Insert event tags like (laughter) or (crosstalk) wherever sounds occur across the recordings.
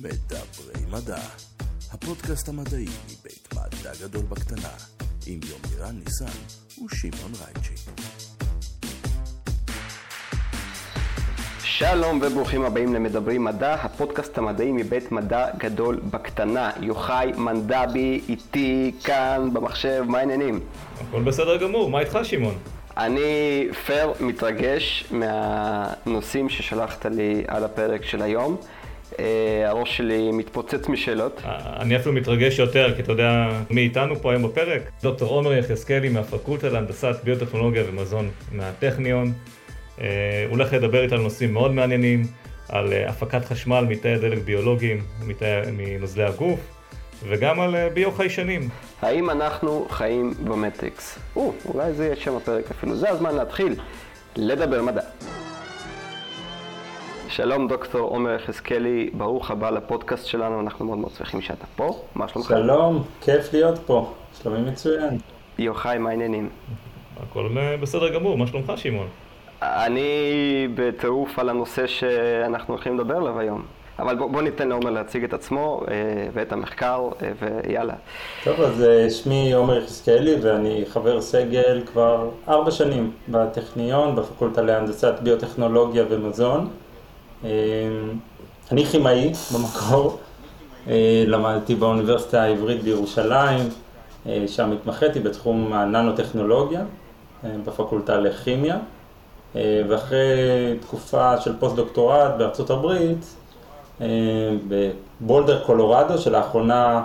מדברי מדע, הפודקאסט המדעי מבית מדע גדול בקטנה, עם יומירן ניסן ושמעון רייצ'י. שלום וברוכים הבאים למדברי מדע, הפודקאסט המדעי מבית מדע גדול בקטנה. יוחאי מנדבי איתי כאן במחשב, מה העניינים? הכל בסדר גמור, מה איתך שמעון? אני פייר מתרגש מהנושאים ששלחת לי על הפרק של היום. אה, הראש שלי מתפוצץ משאלות. אני אפילו מתרגש יותר, כי אתה יודע מי איתנו פה היום בפרק? דוקטור עומר יחזקאלי מהפקולטה להנדסת ביוטכנולוגיה ומזון מהטכניון. הוא הולך לדבר איתנו על נושאים מאוד מעניינים, על אה, הפקת חשמל מתאי דלק ביולוגיים, מנוזלי הגוף, וגם על אה, ביו-חיישנים. האם אנחנו חיים במטריקס? או, אולי זה יהיה שם הפרק אפילו. זה הזמן להתחיל לדבר מדע. שלום דוקטור עומר יחזקאלי, ברוך הבא לפודקאסט שלנו, אנחנו מאוד מאוד שמחים שאתה פה, מה שלומך? שלום, כיף להיות פה, שלומי מצוין. יוחאי, מה העניינים? הכל בסדר גמור, מה שלומך שמעון? אני בטירוף על הנושא שאנחנו הולכים לדבר עליו היום. אבל בוא, בוא ניתן לעומר להציג את עצמו אה, ואת המחקר, אה, ויאללה. טוב, אז אה, שמי עומר יחזקאלי ואני חבר סגל כבר ארבע שנים בטכניון, בפקולטה להנדסת ביוטכנולוגיה ומזון. אה, אני כימאי במקור, אה, למדתי באוניברסיטה העברית בירושלים, אה, שם התמחיתי בתחום הננו-טכנולוגיה, אה, בפקולטה לכימיה. ואחרי תקופה של פוסט-דוקטורט בארצות הברית, בבולדר קולורדו, שלאחרונה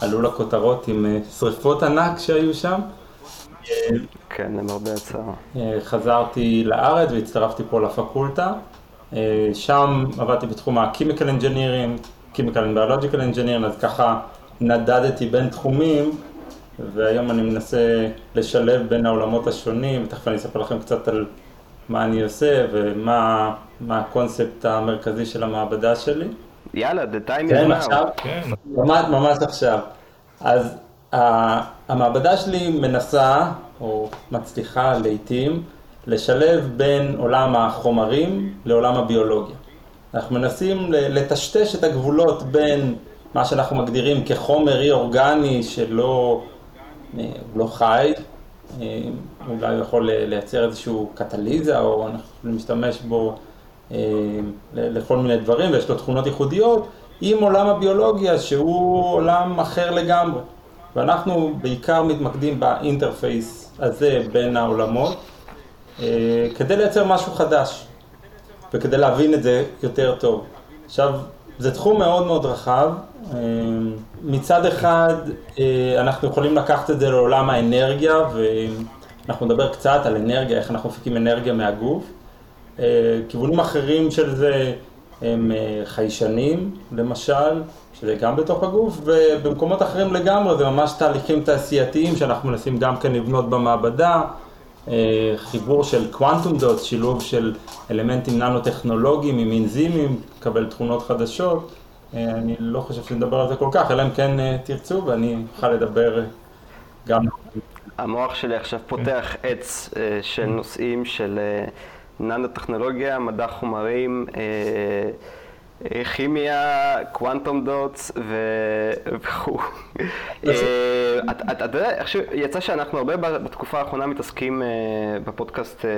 עלו לכותרות עם שריפות ענק שהיו שם. כן, למרבה הצער. חזרתי לארץ והצטרפתי פה לפקולטה. שם עבדתי בתחום ה-Chemical Engineering, Chemical and Biological Engineering, אז ככה נדדתי בין תחומים, והיום אני מנסה לשלב בין העולמות השונים, ותכף אני אספר לכם קצת על מה אני עושה ומה הקונספט המרכזי של המעבדה שלי. יאללה, the time is כן, now. עכשיו? כן. ממש, ממש עכשיו. אז ה- המעבדה שלי מנסה, או מצליחה לעיתים, לשלב בין עולם החומרים לעולם הביולוגיה. אנחנו מנסים לטשטש את הגבולות בין מה שאנחנו מגדירים כחומר אי אורגני שלא אה, לא חי, אה, אולי הוא יכול לייצר איזשהו קטליזה, או אנחנו להשתמש בו אה, לכל מיני דברים, ויש לו תכונות ייחודיות, עם עולם הביולוגיה שהוא עולם אחר לגמרי. ואנחנו בעיקר מתמקדים באינטרפייס הזה בין העולמות, כדי לייצר משהו חדש, וכדי להבין את זה יותר טוב. עכשיו, זה תחום מאוד מאוד רחב. אה, מצד אחד, אה, אנחנו יכולים לקחת את זה לעולם האנרגיה, ואנחנו נדבר קצת על אנרגיה, איך אנחנו מפיקים אנרגיה מהגוף. אה, כיוונים אחרים של זה הם אה, חיישנים, למשל, שזה גם בתוך הגוף, ובמקומות אחרים לגמרי זה ממש תהליכים תעשייתיים שאנחנו מנסים גם כן לבנות במעבדה. אה, חיבור של קוונטום דוט, שילוב של אלמנטים ננו-טכנולוגיים עם אנזימים, לקבל תכונות חדשות. אה, אני לא חושב שנדבר על זה כל כך, אלא אם כן אה, תרצו, ואני אוכל לדבר גם... המוח שלי עכשיו פותח עץ אה, של נושאים של ננו-טכנולוגיה, מדע חומרים, כימיה, קוונטום דוטס וכו'. אה, אתה יודע, יצא שאנחנו הרבה בתקופה האחרונה מתעסקים אה, בפודקאסט אה,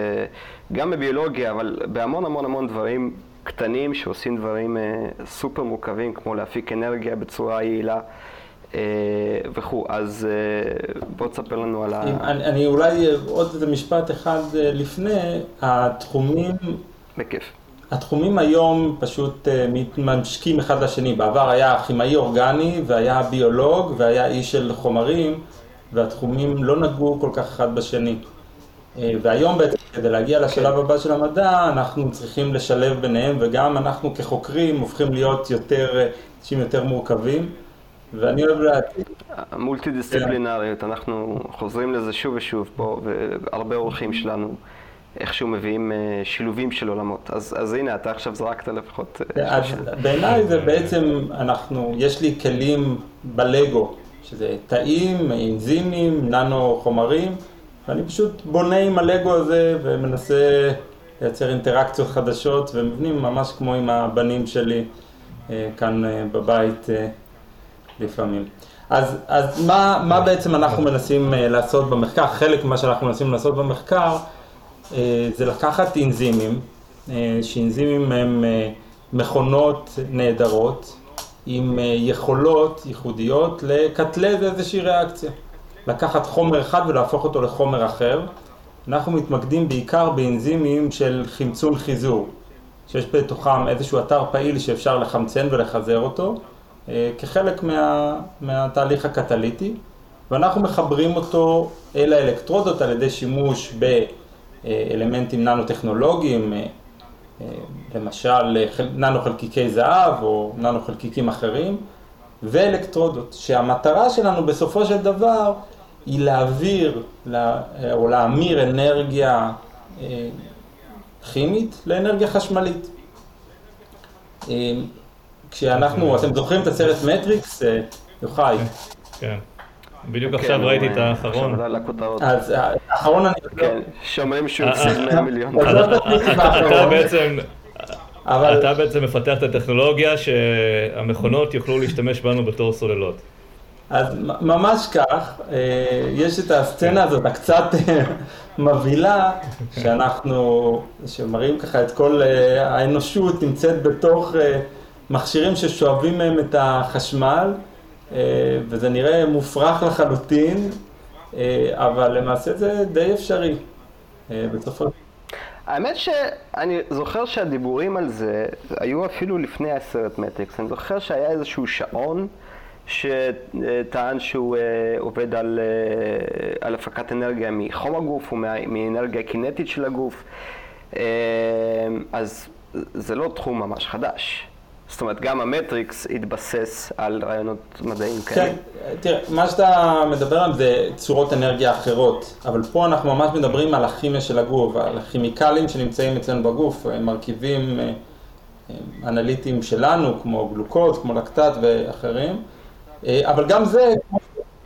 גם בביולוגיה, אבל בהמון המון המון דברים קטנים שעושים דברים אה, סופר מורכבים, כמו להפיק אנרגיה בצורה יעילה. אה, וכו', אז אה, בוא תספר לנו על ה... אני, אני אולי אה, עוד איזה משפט אחד אה, לפני, התחומים, בכיף. התחומים היום פשוט אה, מתממשקים אחד לשני. בעבר היה כימאי אורגני והיה ביולוג והיה איש של חומרים, והתחומים לא נגעו כל כך אחד בשני. אה, והיום בעצם, כדי להגיע לשלב הבא של המדע, אנחנו צריכים לשלב ביניהם, וגם אנחנו כחוקרים הופכים להיות יותר, אה, אנשים יותר מורכבים. ואני אוהב להציג המולטי דיסציפלינריות, אנחנו חוזרים לזה שוב ושוב פה, והרבה אורחים שלנו איכשהו מביאים אה, שילובים של עולמות. אז, אז הנה, אתה עכשיו זרקת לפחות... אה, אז בעיניי זה בעצם, אנחנו, יש לי כלים בלגו, שזה תאים, אנזימים, ננו חומרים, ואני פשוט בונה עם הלגו הזה ומנסה לייצר אינטראקציות חדשות ומבנים ממש כמו עם הבנים שלי. כאן בבית לפעמים. אז, אז מה, מה בעצם אנחנו מנסים לעשות במחקר? חלק ממה שאנחנו מנסים לעשות במחקר זה לקחת אנזימים, שאנזימים הם מכונות נהדרות עם יכולות ייחודיות לקטלז איזושהי ריאקציה. לקחת חומר אחד ולהפוך אותו לחומר אחר. אנחנו מתמקדים בעיקר באנזימים של חמצון חיזור, שיש בתוכם איזשהו אתר פעיל שאפשר לחמצן ולחזר אותו, אה, כחלק מה, מהתהליך הקטליטי, ואנחנו מחברים אותו אל האלקטרודות על ידי שימוש באלמנטים ננו-טכנולוגיים, אה, אה, למשל ננו חלקיקי זהב או ננו חלקיקים אחרים, ואלקטרודות, שהמטרה שלנו בסופו של דבר היא להעביר או להמיר אנרגיה אה, כימית לאנרגיה חשמלית. אה, כשאנחנו, אתם זוכרים את הסרט מטריקס, אה, יוחאי? כן. בדיוק עכשיו כן, ראיתי את האחרון. אז האחרון אני... כן, שאומרים שהוא הפסיד 100 מיליון. אתה בעצם... אבל... אתה בעצם מפתח את הטכנולוגיה שהמכונות יוכלו להשתמש בנו בתור סוללות. אז ממש כך, אה, יש את הסצנה הזאת הקצת אה, מבהילה, שאנחנו, שמראים ככה את כל אה, האנושות נמצאת בתוך מכשירים ששואבים מהם את החשמל, וזה נראה מופרך לחלוטין, אבל למעשה זה די אפשרי בסופו של האמת שאני זוכר שהדיבורים על זה היו אפילו לפני הסרט מטריקס. אני זוכר שהיה איזשהו שעון שטען שהוא אה, עובד על, אה, על הפקת אנרגיה מחום הגוף ומאנרגיה קינטית של הגוף. אה, אז זה לא תחום ממש חדש. זאת אומרת, גם המטריקס התבסס על רעיונות מדעיים כאלה. כן, תראה, מה שאתה מדבר עליו זה צורות אנרגיה אחרות, אבל פה אנחנו ממש מדברים על הכימיה של הגוף, על הכימיקלים שנמצאים אצלנו בגוף, מרכיבים אנליטיים שלנו, כמו גלוקוז, כמו לקטט ואחרים. אה, אבל גם זה...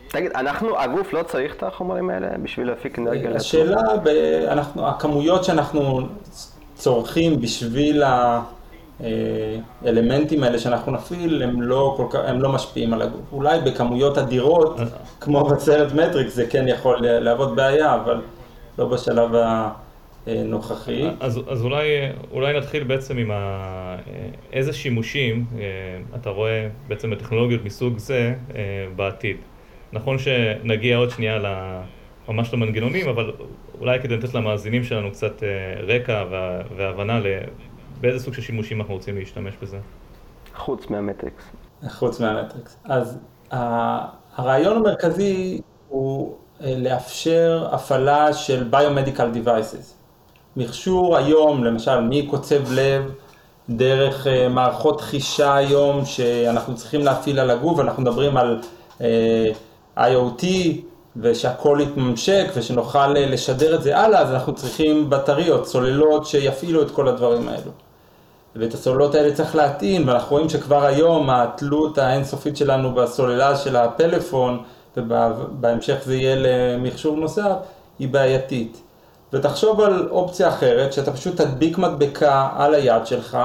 תגיד, אנחנו, הגוף לא צריך את החומרים האלה בשביל להפיק אנרגיה? השאלה, אנחנו, הכמויות שאנחנו צורכים בשביל האלמנטים האלה שאנחנו נפעיל, הם לא, כל כך, הם לא משפיעים על הגוף. אולי בכמויות אדירות, כמו בסרט מטריקס, זה כן יכול להוות בעיה, אבל לא בשלב ה... נוכחי. אז, אז אולי, אולי נתחיל בעצם עם ה, איזה שימושים אה, אתה רואה בעצם בטכנולוגיות מסוג זה אה, בעתיד. נכון שנגיע עוד שנייה ממש למנגנונים, אבל אולי כדי לתת למאזינים שלנו קצת אה, רקע והבנה באיזה סוג של שימושים אנחנו רוצים להשתמש בזה. חוץ מהמטריקס. חוץ מהמטריקס. אז הרעיון המרכזי הוא לאפשר הפעלה של Biomedical Devices. מכשור היום, למשל מקוצב לב, דרך uh, מערכות חישה היום שאנחנו צריכים להפעיל על הגוף, אנחנו מדברים על uh, אה, IoT ושהכול יתממשק ושנוכל לשדר את זה הלאה, אז אנחנו צריכים בטריות, סוללות שיפעילו את כל הדברים האלו. ואת הסוללות האלה צריך להטעין, ואנחנו רואים שכבר היום התלות האינסופית שלנו בסוללה של הפלאפון, ובהמשך זה יהיה למכשור נוסף, היא בעייתית. ותחשוב על אופציה אחרת, שאתה פשוט תדביק מדבקה על היד שלך,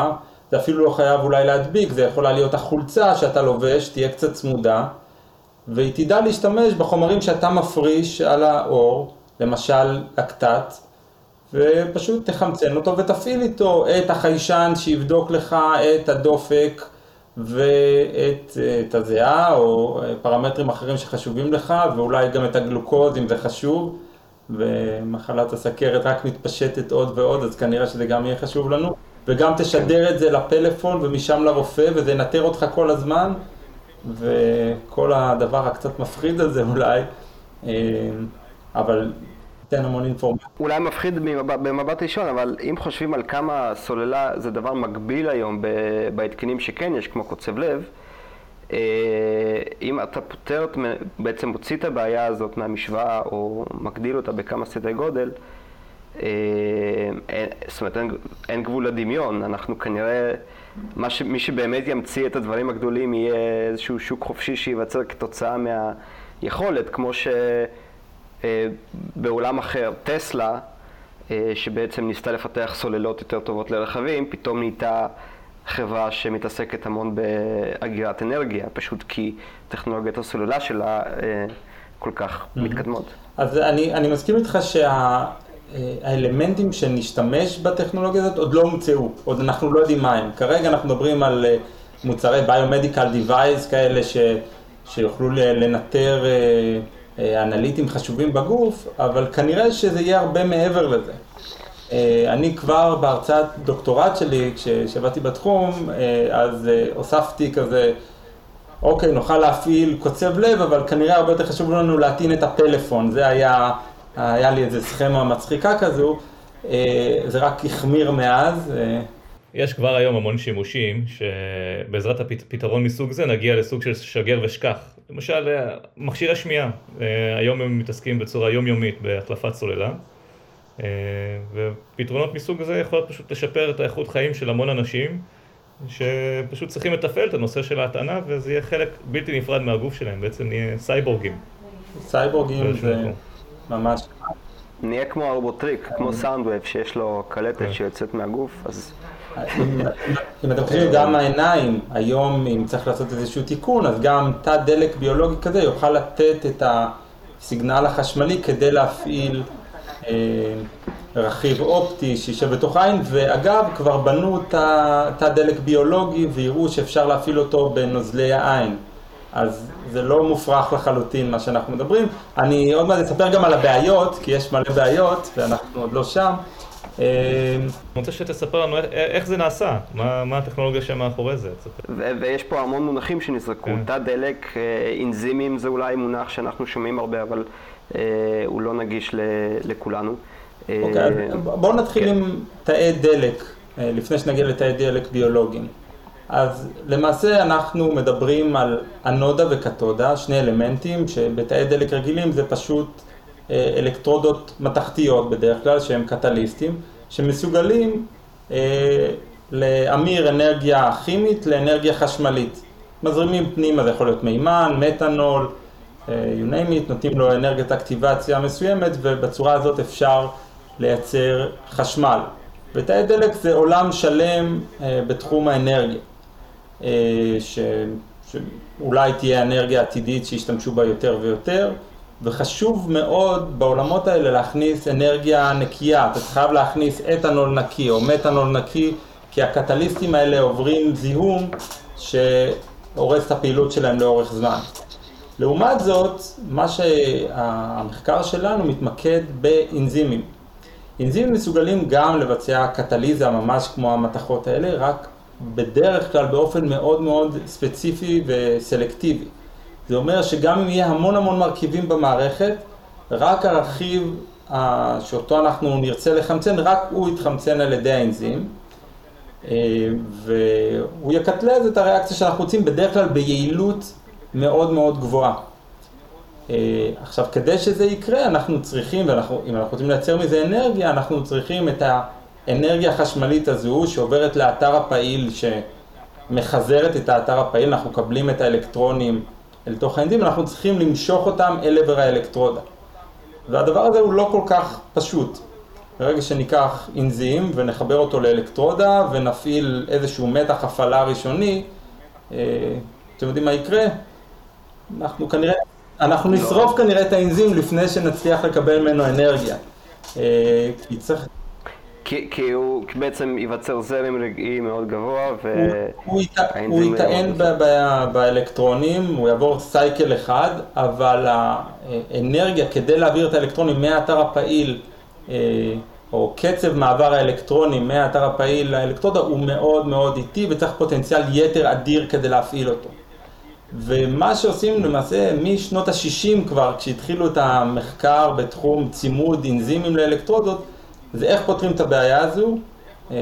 זה אפילו לא חייב אולי להדביק, זה יכולה להיות החולצה שאתה לובש, תהיה קצת צמודה, והיא תדע להשתמש בחומרים שאתה מפריש על האור, למשל לקטט, ופשוט תחמצן אותו ותפעיל איתו את החיישן שיבדוק לך את הדופק ואת את הזיעה או פרמטרים אחרים שחשובים לך, ואולי גם את הגלוקוז אם זה חשוב. ומחלת הסכרת רק מתפשטת עוד ועוד, אז כנראה שזה גם יהיה חשוב לנו. וגם תשדר את זה לפלאפון ומשם לרופא, וזה ינטר אותך כל הזמן, וכל הדבר הקצת מפחיד הזה אולי, אה, אבל תן המון אינפורמציה. אולי מפחיד במבט ראשון, אבל אם חושבים על כמה סוללה זה דבר מקביל היום בהתקנים שכן יש, כמו קוצב לב, אה, אם אתה פותר, בעצם מוציא את הבעיה הזאת מהמשוואה או מגדיל אותה בכמה סדרי גודל, אה, זאת אומרת אין, אין גבול לדמיון, אנחנו כנראה, ש, מי שבאמת ימציא את הדברים הגדולים יהיה איזשהו שוק חופשי שייווצר כתוצאה מהיכולת, כמו שבעולם אה, אחר, טסלה, שבעצם ניסתה לפתח סוללות יותר טובות לרכבים, פתאום נהייתה חברה שמתעסקת המון באגירת אנרגיה, פשוט כי טכנולוגיית הסוללה שלה אה, כל כך mm-hmm. מתקדמות. אז אני, אני מסכים איתך שהאלמנטים שנשתמש בטכנולוגיה הזאת עוד לא הומצאו, עוד אנחנו לא יודעים מה הם. כרגע אנחנו מדברים על אה, מוצרי ביומדיקל דיווייז כאלה ש, שיוכלו לנטר אה, אנליטים חשובים בגוף, אבל כנראה שזה יהיה הרבה מעבר לזה. אני כבר בהרצאת דוקטורט שלי, כשעבדתי בתחום, אז הוספתי כזה אוקיי, נוכל להפעיל קוצב לב, אבל כנראה הרבה יותר חשוב לנו להטעין את הפלאפון. זה היה, היה לי איזה סכמה מצחיקה כזו, אה, זה רק החמיר מאז. אה. יש כבר היום המון שימושים שבעזרת הפתרון מסוג זה נגיע לסוג של שגר ושכח. למשל, אה, מכשירי שמיעה, היום הם מתעסקים בצורה יומיומית בהחלפת סוללה. ופתרונות מסוג זה יכול פשוט לשפר את האיכות חיים של המון אנשים. שפשוט צריכים לתפעל את הנושא של ההטענה וזה יהיה חלק בלתי נפרד מהגוף שלהם, בעצם נהיה סייבורגים. סייבורגים זה ממש... נהיה כמו הרובוטריק, כמו סאונדווב שיש לו קלטת. שיוצאת מהגוף, אז... אם אתם חושבים גם העיניים, היום אם צריך לעשות איזשהו תיקון, אז גם תא דלק ביולוגי כזה יוכל לתת את הסיגנל החשמלי כדי להפעיל אה, רכיב אופטי שישב בתוך העין, ואגב, כבר בנו תא דלק ביולוגי ויראו שאפשר להפעיל אותו בנוזלי העין. אז זה לא מופרך לחלוטין מה שאנחנו מדברים. אני עוד מעט אספר גם על הבעיות, כי יש מלא בעיות ואנחנו עוד לא שם. אני רוצה שתספר לנו איך זה נעשה, מה, מה הטכנולוגיה שמאחורי זה. ויש פה המון מונחים שנזרקו, כן. תא דלק, אה, אנזימים זה אולי מונח שאנחנו שומעים הרבה, אבל אה, הוא לא נגיש לכולנו. אוקיי, אה, בואו נתחיל כן. עם תאי דלק, אה, לפני שנגיע לתאי דלק ביולוגיים. אז למעשה אנחנו מדברים על אנודה וקתודה, שני אלמנטים שבתאי דלק רגילים זה פשוט אה, אלקטרודות מתכתיות בדרך כלל שהם קטליסטים, שמסוגלים להמיר אנרגיה כימית לאנרגיה חשמלית. מזרימים פנימה, זה יכול להיות מימן, מתנול, you name it, נותנים לו אנרגיית אקטיבציה מסוימת ובצורה הזאת אפשר לייצר חשמל. ותאי דלק זה עולם שלם אה, בתחום האנרגיה, אה, ש, שאולי תהיה אנרגיה עתידית שישתמשו בה יותר ויותר, וחשוב מאוד בעולמות האלה להכניס אנרגיה נקייה, אתה חייב להכניס אתנול נקי או מתנול נקי, כי הקטליסטים האלה עוברים זיהום שהורס את הפעילות שלהם לאורך זמן. לעומת זאת, מה שהמחקר שלנו מתמקד באנזימים. אנזימים מסוגלים גם לבצע קטליזה ממש כמו המתכות האלה, רק בדרך כלל באופן מאוד מאוד ספציפי וסלקטיבי. זה אומר שגם אם יהיה המון המון מרכיבים במערכת, רק הרכיב שאותו אנחנו נרצה לחמצן, רק הוא יתחמצן על ידי האנזים, אה, והוא יקטלז את הריאקציה שאנחנו רוצים בדרך כלל ביעילות מאוד מאוד גבוהה. אה, עכשיו, כדי שזה יקרה, אנחנו צריכים, ואם אנחנו רוצים לייצר מזה אנרגיה, אנחנו צריכים את האנרגיה החשמלית הזו שעוברת לאתר הפעיל, שמחזרת את האתר הפעיל, אנחנו מקבלים את האלקטרונים אל תוך האנזים, אנחנו צריכים למשוך אותם אל עבר האלקטרודה. והדבר הזה הוא לא כל כך פשוט. ברגע שניקח אנזים ונחבר אותו לאלקטרודה ונפעיל איזשהו מתח הפעלה ראשוני, אה, אתם יודעים מה יקרה? אנחנו כנראה אנחנו לא. נשרוף כנראה את האנזים לפני שנצליח לקבל ממנו אנרגיה. אה, כי צריך... כי, הוא בעצם ייווצר זרם רגעי מאוד גבוה, הוא ייטען באלקטרונים, הוא יעבור סייקל אחד, אבל האנרגיה כדי להעביר את האלקטרונים מהאתר הפעיל, אה, או קצב מעבר האלקטרונים מהאתר הפעיל לאלקטרודה הוא מאוד מאוד איטי וצריך פוטנציאל יתר אדיר כדי להפעיל אותו. ומה שעושים למעשה משנות ה-60 כבר, כשהתחילו את המחקר בתחום צימוד אנזימים לאלקטרודות, זה איך פותרים את הבעיה הזו. אה,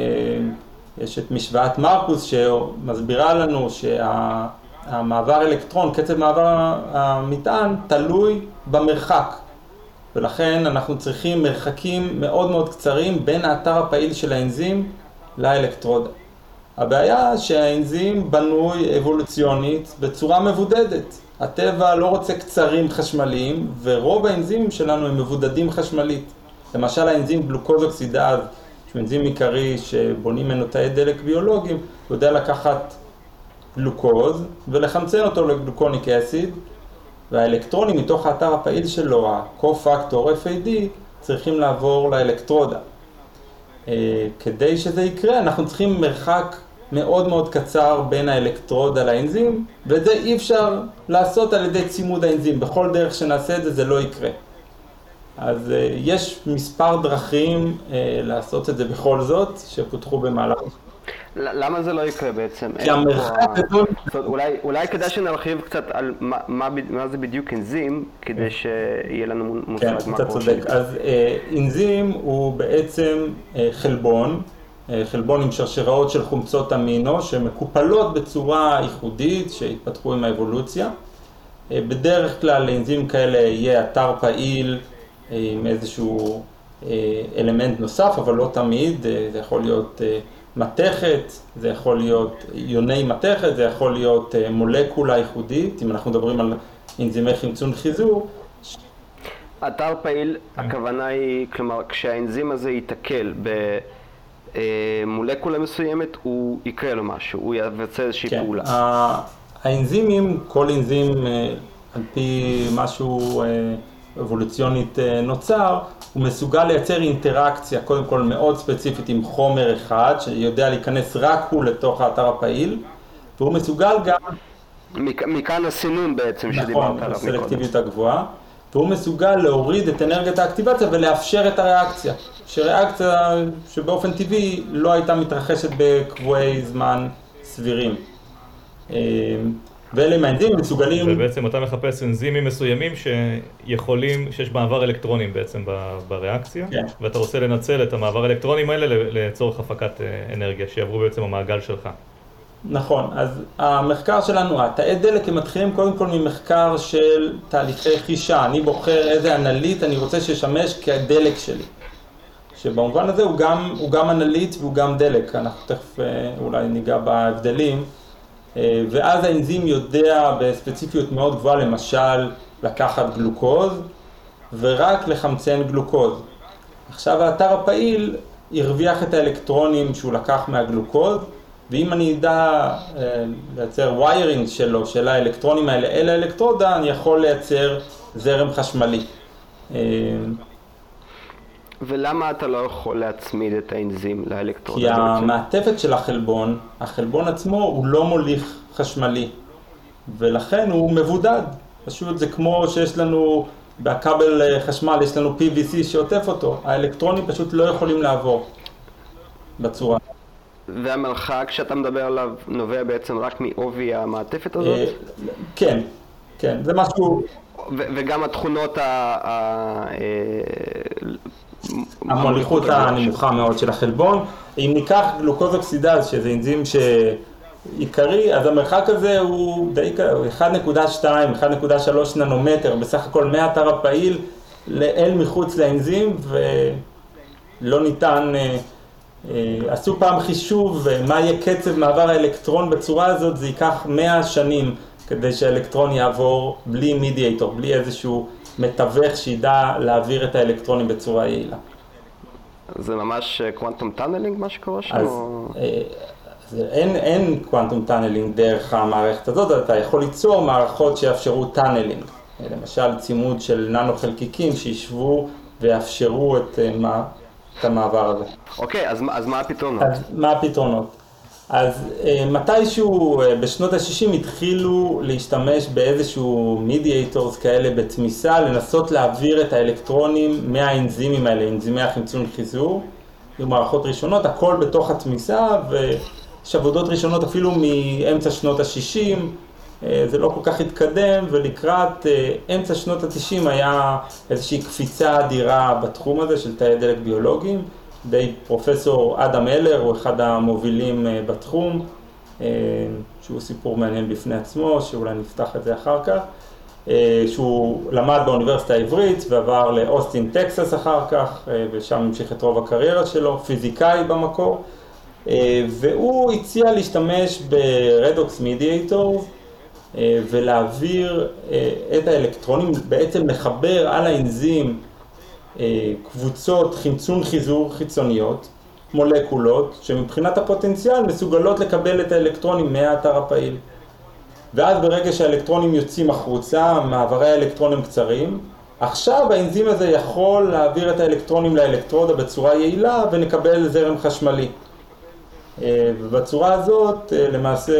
יש את משוואת מרקוס שמסבירה לנו שהמעבר אלקטרון, קצב מעבר המטען, תלוי במרחק. ולכן אנחנו צריכים מרחקים מאוד מאוד קצרים בין האתר הפעיל של האנזים לאלקטרודה. הבעיה שהאנזים בנוי אבולוציונית בצורה מבודדת. הטבע לא רוצה קצרים חשמליים, ורוב האנזימים שלנו הם מבודדים חשמלית. למשל האנזים גלוקוז אוקסידז שהוא אנזים עיקרי שבונים ממנו תאי דלק ביולוגיים, הוא יודע לקחת גלוקוז ולחמצן אותו לגלוקוניק אסיד, והאלקטרונים מתוך האתר הפעיל שלו, ה-co-factor FAD, צריכים לעבור לאלקטרודה. אה, כדי שזה יקרה, אנחנו צריכים מרחק מאוד מאוד קצר בין האלקטרודה לאנזים, ואת זה אי אפשר לעשות על ידי צימוד האנזים. בכל דרך שנעשה את זה, זה לא יקרה. אז אה, יש מספר דרכים אה, לעשות את זה בכל זאת, שפותחו במהלך למה זה לא יקרה בעצם? כי המרחק גדול... אולי, אולי כדאי שנרחיב קצת על מה, זה בדיוק אנזים, כדי. שיהיה לנו מושג כן, מה קורה. כן, אתה צודק. אז אה, אנזים הוא בעצם חלבון, חלבון עם שרשראות של חומצות אמינו, שמקופלות בצורה ייחודית, שהתפתחו עם האבולוציה. בדרך כלל לאנזים כאלה יהיה אתר פעיל עם איזשהו אה, אלמנט נוסף, אבל לא תמיד, אה, זה יכול להיות... אה, מתכת, זה יכול להיות יוני מתכת, זה יכול להיות מולקולה ייחודית, אם אנחנו מדברים על אנזימי חמצון חיזור. אתר פעיל, הכוונה היא, כלומר, כשהאנזים הזה ייתקל במולקולה מסוימת, הוא יקרה לו משהו, הוא יבצע איזושהי כן. פעולה. האנזימים, כל אנזים על פי משהו אבולוציונית נוצר, הוא מסוגל לייצר אינטראקציה, קודם כל מאוד ספציפית עם חומר אחד, שיודע להיכנס רק הוא לתוך האתר הפעיל, והוא מסוגל גם... מכאן הסינון בעצם נכון, שדיברת עליו מקודם. נכון, הסלקטיביות הגבוהה, והוא מסוגל להוריד את אנרגיית האקטיבציה ולאפשר את הריאקציה, שריאקציה שבאופן טבעי לא הייתה מתרחשת בקבועי זמן סבירים. אה, ואלה הם האנזימים מסוגלים... ובעצם אתה מחפש אנזימים מסוימים שיכולים, שיש מעבר אלקטרונים בעצם בריאקציה, כן. ואתה רוצה לנצל את המעבר האלקטרונים האלה לצורך הפקת אה, אנרגיה, שיעברו בעצם המעגל שלך. נכון, אז המחקר שלנו, התאי דלק הם מתחילים קודם כל ממחקר של תהליכי חישה, אני בוחר איזה אנליט אני רוצה שישמש כדלק שלי. שבמובן הזה הוא גם, הוא גם אנליט והוא גם דלק, אנחנו תכף אה, אולי ניגע בהבדלים. אה, ואז האנזים יודע בספציפיות מאוד גבוהה למשל לקחת גלוקוז ורק לחמצן גלוקוז. עכשיו האתר הפעיל הרוויח את האלקטרונים שהוא לקח מהגלוקוז ואם אני אדע אה, לייצר ויירינג שלו, של האלקטרונים האלה אל האלקטרודה, אני יכול לייצר זרם חשמלי. אה, ולמה אתה לא יכול להצמיד את האנזים לאלקטרון? כי המעטפת של החלבון, החלבון עצמו הוא לא מוליך חשמלי, ולכן הוא מבודד. פשוט זה כמו שיש לנו בכבל אה, חשמל, יש לנו PVC שעוטף אותו, האלקטרונים פשוט לא יכולים לעבור בצורה. והמרחק שאתה מדבר עליו נובע בעצם רק מעובי המעטפת הזאת? אה, כן, כן, זה משהו... וגם התכונות ה... אה, המוליכות הנמוכה מאוד של החלבון. אם ניקח גלוקוז אוקסידז, שזה אנזים שעיקרי, אז המרחק הזה הוא די 1.2, 1.3 ננומטר, בסך הכל מהאתר הפעיל אל מחוץ לאנזים, ולא ניתן, אה, אה, עשו פעם חישוב מה יהיה קצב מעבר האלקטרון בצורה הזאת, זה ייקח 100 שנים כדי שהאלקטרון יעבור בלי mediator, בלי איזשהו מתווך שידע להעביר את האלקטרונים בצורה יעילה. זה ממש קוונטום אה, tunneling מה שקורה שם? אז, אז אה, אין, אין quantum tunneling דרך המערכת הזאת, אתה יכול ליצור מערכות שיאפשרו tunneling. למשל צימוד של ננו חלקיקים שישבו ויאפשרו את, אה, מה, את המעבר הזה. אוקיי, אז, אז מה הפתרונות? אז מה הפתרונות? אז אה, מתישהו אה, בשנות ה-60 התחילו להשתמש באיזשהו מידיאטורס כאלה בתמיסה, לנסות להעביר את האלקטרונים מהאנזימים האלה, אנזימי החמצון חיזור, היו מערכות ראשונות, הכל בתוך התמיסה, ויש עבודות ראשונות אפילו מאמצע שנות ה-60, אה, זה לא כל כך התקדם, ולקראת אמצע שנות ה-90 היה איזושהי קפיצה אדירה בתחום הזה של תאי דלק ביולוגיים. די פרופסור אדם אלר, הוא אחד המובילים אה, בתחום, אה, שהוא סיפור מעניין בפני עצמו, שאולי נפתח את זה אחר כך, אה, שהוא למד באוניברסיטה העברית ועבר לאוסטין, טקסס אחר כך, ושם המשיך את רוב הקריירה שלו, פיזיקאי במקור, והוא הציע להשתמש ברדוקס מידיאטור ולהעביר את האלקטרונים, בעצם לחבר על האנזים קבוצות חמצון חיזור חיצוניות, מולקולות שמבחינת הפוטנציאל מסוגלות לקבל את האלקטרונים מהאתר הפעיל. ואז ברגע שהאלקטרונים יוצאים החוצה, מעברי האלקטרונים קצרים, עכשיו האנזים הזה יכול להעביר את האלקטרונים לאלקטרודה בצורה יעילה ונקבל זרם חשמלי. אה, ובצורה הזאת אה, למעשה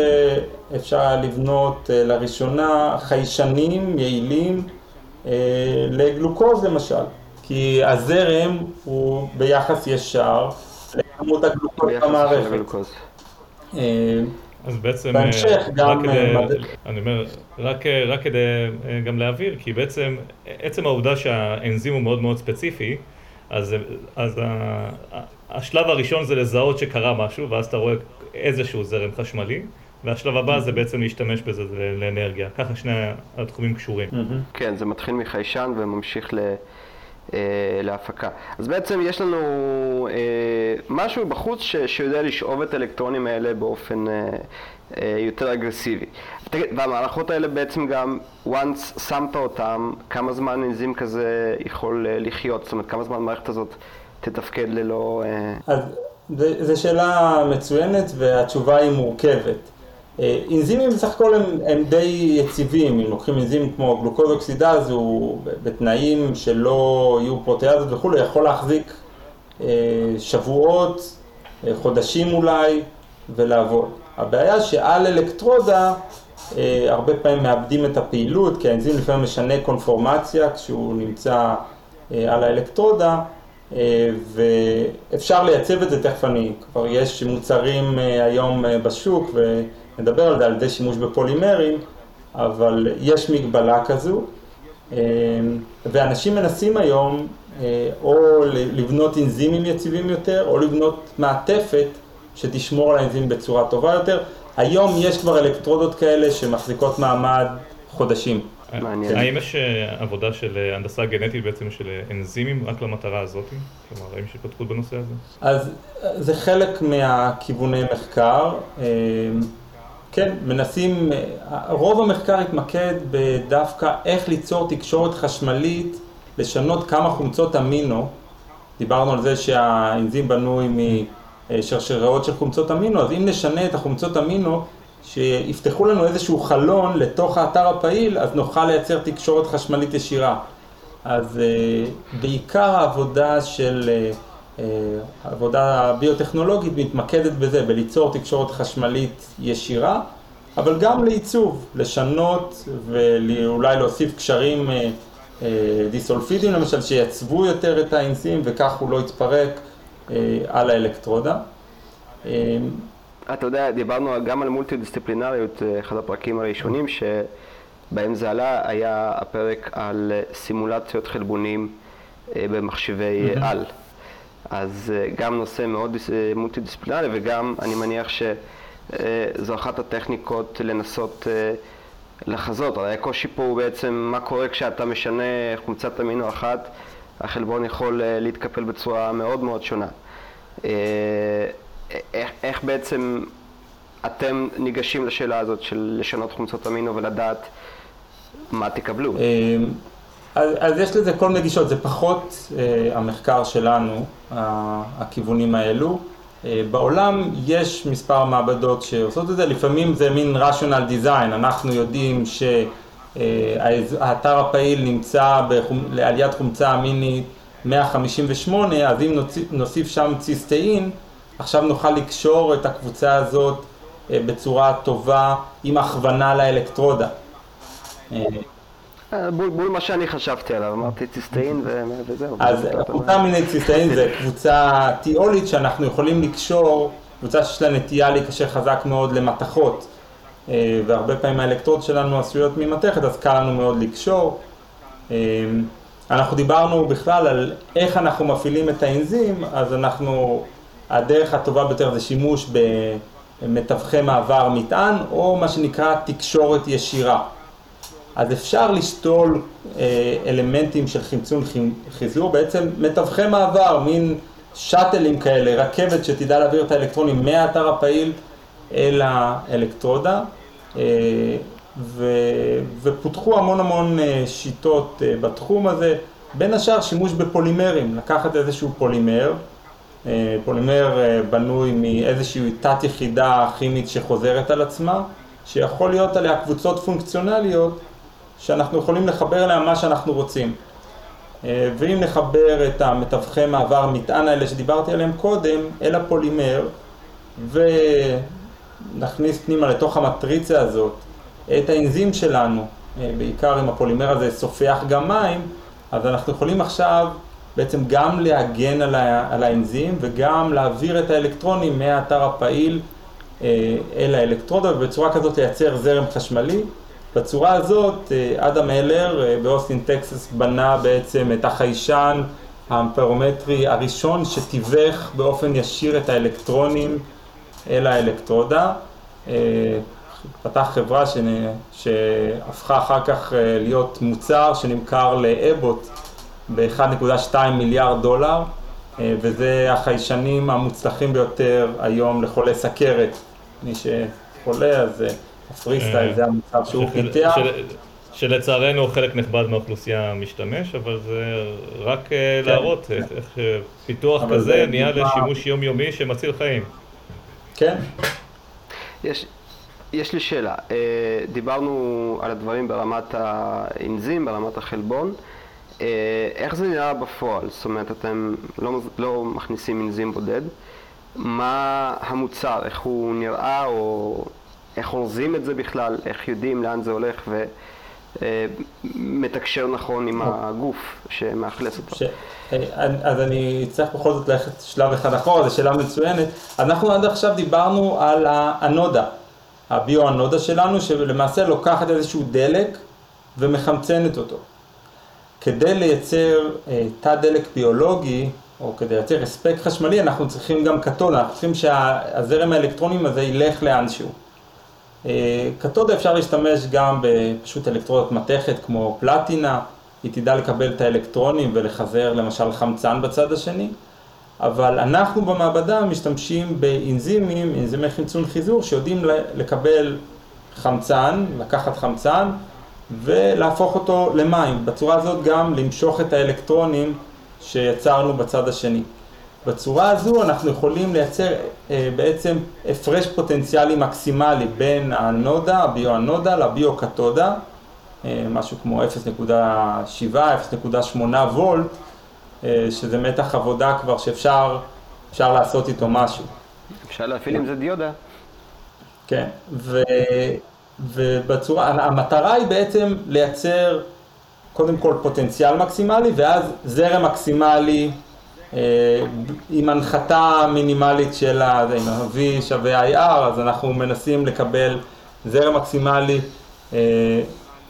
אפשר לבנות אה, לראשונה חיישנים יעילים לגלוקוז למשל, כי הזרם הוא ביחס ישר לכמות הגלוקוז במערכת. אז בעצם, בהמשך גם... כדי, אני אומר, רק, רק כדי גם להבהיר, כי בעצם עצם העובדה שהאנזים הוא מאוד מאוד ספציפי, אז, אז השלב הראשון זה לזהות שקרה משהו, ואז אתה רואה איזשהו זרם חשמלי, והשלב הבא זה בעצם להשתמש בזה לאנרגיה. ככה שני התחומים קשורים. כן, זה מתחיל מחיישן וממשיך ל... אה, להפקה. אז בעצם יש לנו אה, משהו בחוץ ש, שיודע לשאוב את האלקטרונים האלה באופן אה, אה, יותר אגרסיבי. והמערכות האלה בעצם גם, once שמת אותם, כמה זמן אנזים כזה יכול לחיות? זאת אומרת, כמה זמן המערכת הזאת תתפקד ללא... אז זו שאלה מצוינת והתשובה היא מורכבת. אה, אנזימים בסך הכל הם, הם די יציבים, אם לוקחים אנזים כמו גלוקוז אוקסידז, הוא בתנאים שלא יהיו פרוטיאזות וכולי, יכול להחזיק אה, שבועות, אה, חודשים אולי, ולעבוד. הבעיה שעל אלקטרודה הרבה פעמים מאבדים את הפעילות, כי האנזים לפעמים משנה קונפורמציה כשהוא נמצא על האלקטרודה, ואפשר לייצב את זה, תכף אני, כבר יש מוצרים היום בשוק, נדבר על זה, על ידי שימוש בפולימרים, אבל יש מגבלה כזו, אה, ואנשים מנסים היום אה, או לבנות אנזימים יציבים יותר, או לבנות מעטפת שתשמור על האנזים בצורה טובה יותר. היום יש כבר אלקטרודות כאלה שמחזיקות מעמד חודשים. מעניין. האם יש אה, עבודה של הנדסה גנטית בעצם של אנזימים רק למטרה הזאת? כלומר, האם יש התפתחות בנושא הזה? אז זה חלק מהכיווני מחקר. כן, מנסים, רוב המחקר התמקד בדווקא איך ליצור תקשורת חשמלית, לשנות כמה חומצות אמינו, דיברנו על זה שהאנזים בנוי משרשראות של חומצות אמינו, אז אם נשנה את החומצות אמינו, שיפתחו לנו איזשהו חלון לתוך האתר הפעיל, אז נוכל לייצר תקשורת חשמלית ישירה. אז אה, בעיקר העבודה של אה, אה, העבודה הביוטכנולוגית מתמקדת בזה, בליצור תקשורת חשמלית ישירה, אבל גם לעיצוב, לשנות ואולי להוסיף קשרים אה, אה, דיסולפידיים למשל, שיצבו יותר את האנזים וכך הוא לא יתפרק על האלקטרודה. אתה יודע, דיברנו גם על מולטי דיסציפלינריות, אחד הפרקים הראשונים שבהם זה עלה, היה הפרק על סימולציות חלבונים במחשבי mm-hmm. על. אז אה, גם נושא מאוד אה, מולטי דיסציפלינרי וגם אני מניח שזו אחת הטכניקות לנסות אה, לחזות. הרי הקושי פה הוא בעצם מה קורה כשאתה משנה חומצת אמינו אחת, החלבון יכול להתקפל בצורה מאוד מאוד שונה. איך, איך בעצם אתם ניגשים לשאלה הזאת של לשנות חומצות אמינו ולדעת מה תקבלו? אז, אז יש לזה כל מיני גישות, זה פחות אה, המחקר שלנו, הכיוונים האלו. אה, בעולם יש מספר מעבדות שעושות את זה, לפעמים זה מין rational design, אנחנו יודעים שהאתר אה, הפעיל נמצא לעליית חומצה אמינית 158, אז אם נוסיף, נוסיף שם ציסטאין, עכשיו נוכל לקשור את הקבוצה הזאת אה, בצורה טובה עם הכוונה לאלקטרודה. אה, אה, בול מה שאני חשבתי עליו, אמרתי ציסטאין וזהו. אז קבוצה מיני ציסטאין זה קבוצה תיאולית שאנחנו יכולים לקשור, קבוצה שיש לה נטייה להיקשר חזק מאוד למתכות, אה, והרבה פעמים האלקטרוד שלנו עשויות ממתכת, אז קל לנו מאוד לקשור. אה, אנחנו דיברנו בכלל על איך אנחנו מפעילים את האנזים, אז אנחנו, הדרך הטובה ביותר זה שימוש במתווכי מעבר מטען, או מה שנקרא תקשורת ישירה. אז אפשר לשתול אה, אלמנטים של חמצון חיזור, בעצם מתווכי מעבר, מין שאטלים כאלה, רכבת שתדע להעביר את האלקטרונים מהאתר הפעיל אל האלקטרודה, אה, ו, ופותחו המון המון אה, שיטות בתחום הזה, בין השאר שימוש בפולימרים, לקחת איזשהו פולימר פולימר בנוי מאיזושהי תת יחידה כימית שחוזרת על עצמה, שיכול להיות עליה קבוצות פונקציונליות שאנחנו יכולים לחבר אליה מה שאנחנו רוצים. ואם נחבר את המתווכי מעבר מטען האלה שדיברתי עליהם קודם אל הפולימר ונכניס פנימה לתוך המטריצה הזאת את האנזים שלנו, בעיקר אם הפולימר הזה סופח גם מים, אז אנחנו יכולים עכשיו בעצם גם להגן על האנזים וגם להעביר את האלקטרונים מהאתר הפעיל אל האלקטרודה ובצורה כזאת לייצר זרם חשמלי. בצורה הזאת אדם הלר באוסטין טקסס בנה בעצם את החיישן האמפרומטרי הראשון שתיווך באופן ישיר את האלקטרונים אל האלקטרודה. פתח חברה שהפכה אחר כך להיות מוצר שנמכר לאבוט ב-1.2 מיליארד דולר וזה החיישנים המוצלחים ביותר היום לחולי סכרת. מי שחולה אז הפרי סטייל זה המוצר שהוא פיתח. שלצערנו חלק נכבד מהאוכלוסייה משתמש, אבל זה רק להראות איך פיתוח כזה נהיה לשימוש יומיומי שמציל חיים. כן. יש לי שאלה, דיברנו על הדברים ברמת האנזים, ברמת החלבון, איך זה נראה בפועל? זאת אומרת, אתם לא מכניסים אנזים בודד, מה המוצר, איך הוא נראה, או איך אורזים את זה בכלל, איך יודעים לאן זה הולך ומתקשר נכון עם הגוף שמאכלס אותו? אז אני צריך בכל זאת ללכת שלב אחד אחורה, זו שאלה מצוינת. אנחנו עד עכשיו דיברנו על האנודה. הביו-אנודה שלנו, שלמעשה לוקחת איזשהו דלק ומחמצנת אותו. כדי לייצר תא דלק ביולוגי, או כדי לייצר הספק חשמלי, אנחנו צריכים גם קתודה, אנחנו צריכים שהזרם האלקטרונים הזה ילך לאנשהו. קתודה אפשר להשתמש גם בפשוט אלקטרודות מתכת כמו פלטינה, היא תדע לקבל את האלקטרונים ולחזר למשל חמצן בצד השני. אבל אנחנו במעבדה משתמשים באנזימים, אנזימי חמצון חיזור, שיודעים לקבל חמצן, לקחת חמצן ולהפוך אותו למים. בצורה הזאת גם למשוך את האלקטרונים שיצרנו בצד השני. בצורה הזו אנחנו יכולים לייצר בעצם הפרש פוטנציאלי מקסימלי בין האנודה, הביו-אנודה לביו-קתודה, משהו כמו 0.7, 0.8 וולט. שזה מתח עבודה כבר שאפשר לעשות איתו משהו. אפשר להפעיל עם זה דיודה. כן, ו, ובצורה, המטרה היא בעצם לייצר קודם כל פוטנציאל מקסימלי ואז זרם מקסימלי עם הנחתה מינימלית של אם ה-V שווה IR, אז אנחנו מנסים לקבל זרם מקסימלי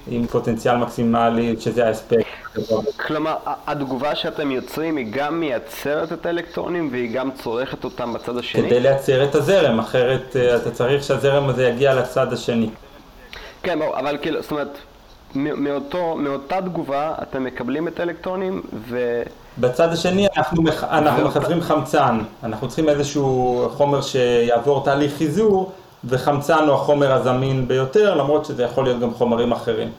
עם פוטנציאל מקסימלי, שזה ההספק. כלומר, התגובה שאתם יוצרים היא גם מייצרת את האלקטרונים והיא גם צורכת אותם בצד השני? כדי לייצר את הזרם, אחרת אתה צריך שהזרם הזה יגיע לצד השני. כן, אבל כאילו, זאת אומרת, מאותו, מאותה תגובה אתם מקבלים את האלקטרונים ו... בצד השני אנחנו, מח... אנחנו מחזרים חמצן, אנחנו צריכים איזשהו חומר שיעבור תהליך חיזור וחמצן הוא החומר הזמין ביותר, למרות שזה יכול להיות גם חומרים אחרים.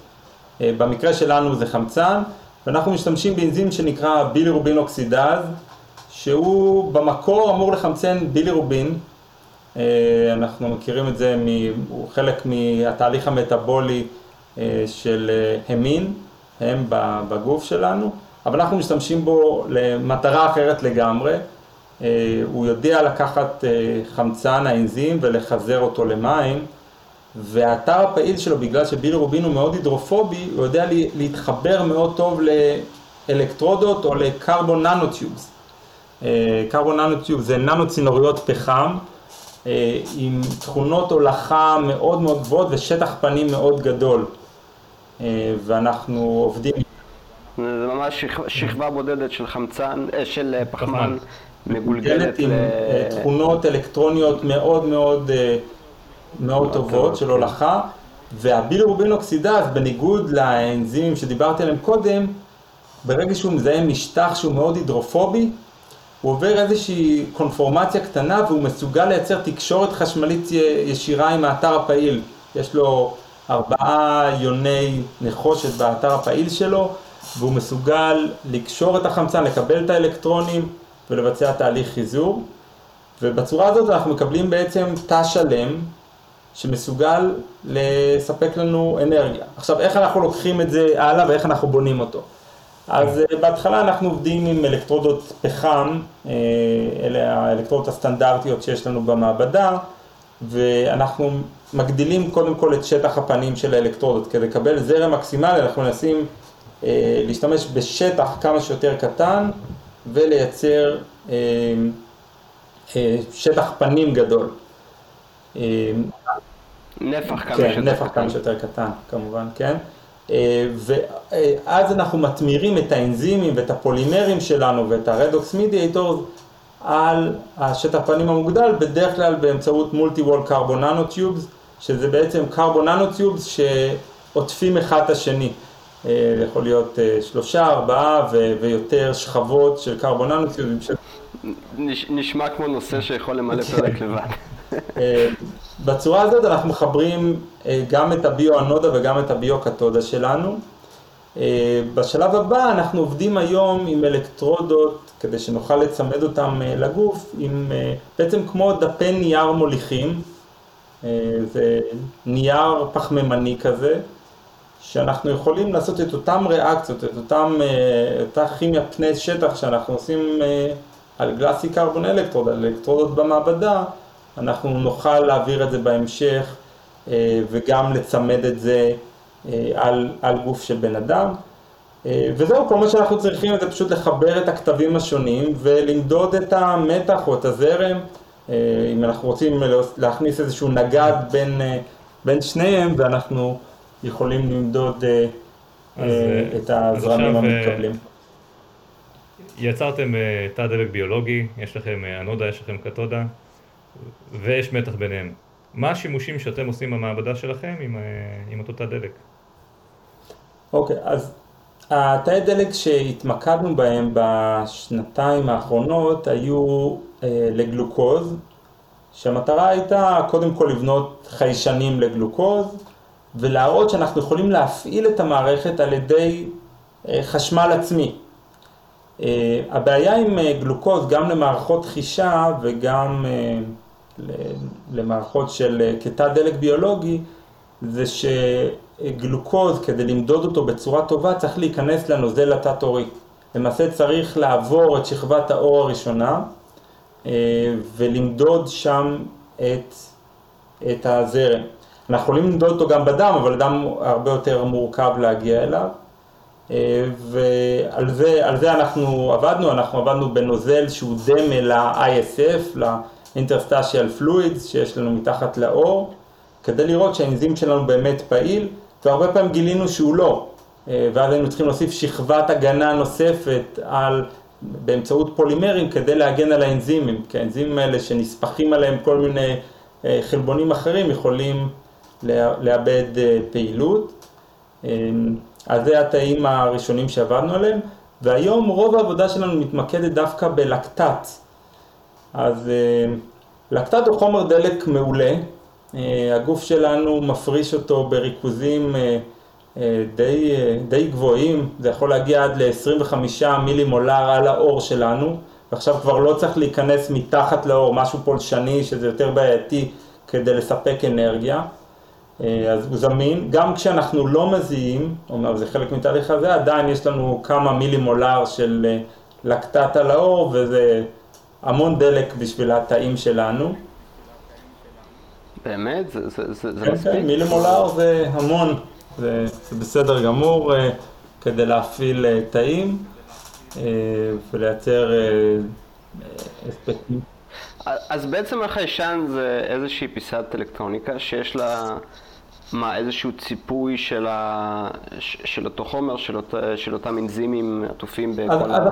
במקרה שלנו זה חמצן, ואנחנו משתמשים באנזים שנקרא בילירובין אוקסידז, שהוא במקור אמור לחמצן בילירובין, אנחנו מכירים את זה, הוא חלק מהתהליך המטאבולי של המין, הם בגוף שלנו, אבל אנחנו משתמשים בו למטרה אחרת לגמרי. הוא יודע לקחת חמצן, האנזים, ולחזר אותו למים, והאתר הפעיל שלו, בגלל שבילירובין הוא מאוד הידרופובי, הוא יודע להתחבר מאוד טוב לאלקטרודות או לקרבון ננוטיובס. קרבון ננוטיובס זה ננו צינוריות פחם, עם תכונות הולכה מאוד מאוד גבוהות ושטח פנים מאוד גדול. ואנחנו עובדים... זה ממש שכבה בודדת של חמצן, של פחמן. מגולגלת עם תכונות אלקטרוניות מאוד מאוד מאוד טובות של הולכה. והבילירובין אוקסידז בניגוד לאנזימים שדיברתי עליהם קודם ברגע שהוא מזהה משטח שהוא מאוד הידרופובי הוא עובר איזושהי קונפורמציה קטנה והוא מסוגל לייצר תקשורת חשמלית ישירה עם האתר הפעיל. יש לו ארבעה יוני נחושת באתר הפעיל שלו והוא מסוגל לקשור את החמצן, לקבל את האלקטרונים ולבצע תהליך חיזור, ובצורה הזאת אנחנו מקבלים בעצם תא שלם שמסוגל לספק לנו אנרגיה. עכשיו, איך אנחנו לוקחים את זה הלאה ואיך אנחנו בונים אותו? אז אה, בהתחלה אנחנו עובדים עם אלקטרודות פחם, אה, אלה האלקטרודות הסטנדרטיות שיש לנו במעבדה, ואנחנו מגדילים קודם כל את שטח הפנים של האלקטרודות. כדי לקבל זרם מקסימלי אנחנו מנסים אה, להשתמש בשטח כמה שיותר קטן ולייצר שטח פנים גדול. נפח כמה כן, שיותר נפח קטן. כמה שיותר קטן, כמובן, כן. אה, ואז אנחנו מטמירים את האנזימים ואת הפולימרים שלנו ואת הרדוקס מידיאטורס על השטח פנים המוגדל, בדרך כלל באמצעות מולטי וול קרבוננו טיובס, שזה בעצם קרבוננו טיובס שעוטפים אחד את השני. אה, יכול להיות אה, שלושה, ארבעה ו- ויותר שכבות של קרבוננו טיובס. נש- נשמע כמו נושא שיכול למלא פרק לבד. אה, בצורה הזאת אנחנו מחברים גם את הביו-אנודה וגם את הביו-קתודה שלנו. בשלב הבא אנחנו עובדים היום עם אלקטרודות כדי שנוכל לצמד אותם לגוף, עם בעצם כמו דפי נייר מוליכים, זה נייר פחמימני כזה, שאנחנו יכולים לעשות את אותם ריאקציות, את אותם, אותה כימיה פני שטח שאנחנו עושים על גלאסי קרבון אלקטרוד, על אלקטרודות במעבדה, אנחנו נוכל להעביר את זה בהמשך אה, וגם לצמד את זה אה, על, על גוף של בן אדם. אה, וזהו, כל מה שאנחנו צריכים זה פשוט לחבר את הכתבים השונים ולמדוד את המתח או את הזרם, אם אנחנו רוצים להכניס איזשהו נגד בין, בין שניהם ואנחנו יכולים למדוד אז, את הזרמים המתקבלים. יצרתם תא דלק ביולוגי, יש לכם אנודה, יש לכם קתודה. ויש מתח ביניהם. מה השימושים שאתם עושים במעבדה שלכם עם, אה, עם אותו תא דלק? אוקיי, okay, אז התאי דלק שהתמקדנו בהם בשנתיים האחרונות היו אה, לגלוקוז, שהמטרה הייתה קודם כל לבנות חיישנים לגלוקוז ולהראות שאנחנו יכולים להפעיל את המערכת על ידי אה, חשמל עצמי. אה, הבעיה עם אה, גלוקוז גם למערכות חישה וגם אה, למערכות של כתא דלק ביולוגי זה שגלוקוז כדי למדוד אותו בצורה טובה צריך להיכנס לנוזל התת-עורי. למעשה צריך לעבור את שכבת האור הראשונה ולמדוד שם את, את הזרם. אנחנו יכולים למדוד אותו גם בדם, אבל דם הרבה יותר מורכב להגיע אליו. ועל זה, זה אנחנו עבדנו, אנחנו עבדנו בנוזל שהוא דמה ל-ISF, ל-Interstitial Fluids שיש לנו מתחת לאור, כדי לראות שהאנזים שלנו באמת פעיל, והרבה פעמים גילינו שהוא לא, ואז היינו צריכים להוסיף שכבת הגנה נוספת על, באמצעות פולימרים כדי להגן על האנזימים, כי האנזימים האלה שנספחים עליהם כל מיני חלבונים אחרים יכולים לאבד פעילות. אז זה התאים הראשונים שעבדנו עליהם, והיום רוב העבודה שלנו מתמקדת דווקא בלקטט. אז אה, לקטט הוא חומר דלק מעולה, אה, הגוף שלנו מפריש אותו בריכוזים אה, די, די גבוהים, זה יכול להגיע עד ל-25 מילימולר על האור שלנו, ועכשיו כבר לא צריך להיכנס מתחת לאור, משהו פולשני שזה יותר בעייתי כדי לספק אנרגיה. אה, אז הוא זמין, גם כשאנחנו לא מזיעים, אומנם זה חלק מתהליך הזה, עדיין יש לנו כמה מילימולר של אה, לקטט על האור וזה המון דלק בשביל התאים שלנו. באמת? זה, זה, זה, זה כן, מספיק? כן, מילימולר זה המון, זה, זה בסדר גמור אה, כדי להפעיל תאים ולייצר אספקטים. אז בעצם החיישן זה איזושהי פיסת אלקטרוניקה שיש לה מה, איזשהו ציפוי של, ה... של אותו חומר, של, אות... של אותם אנזימים עטופים בכל אז, ה...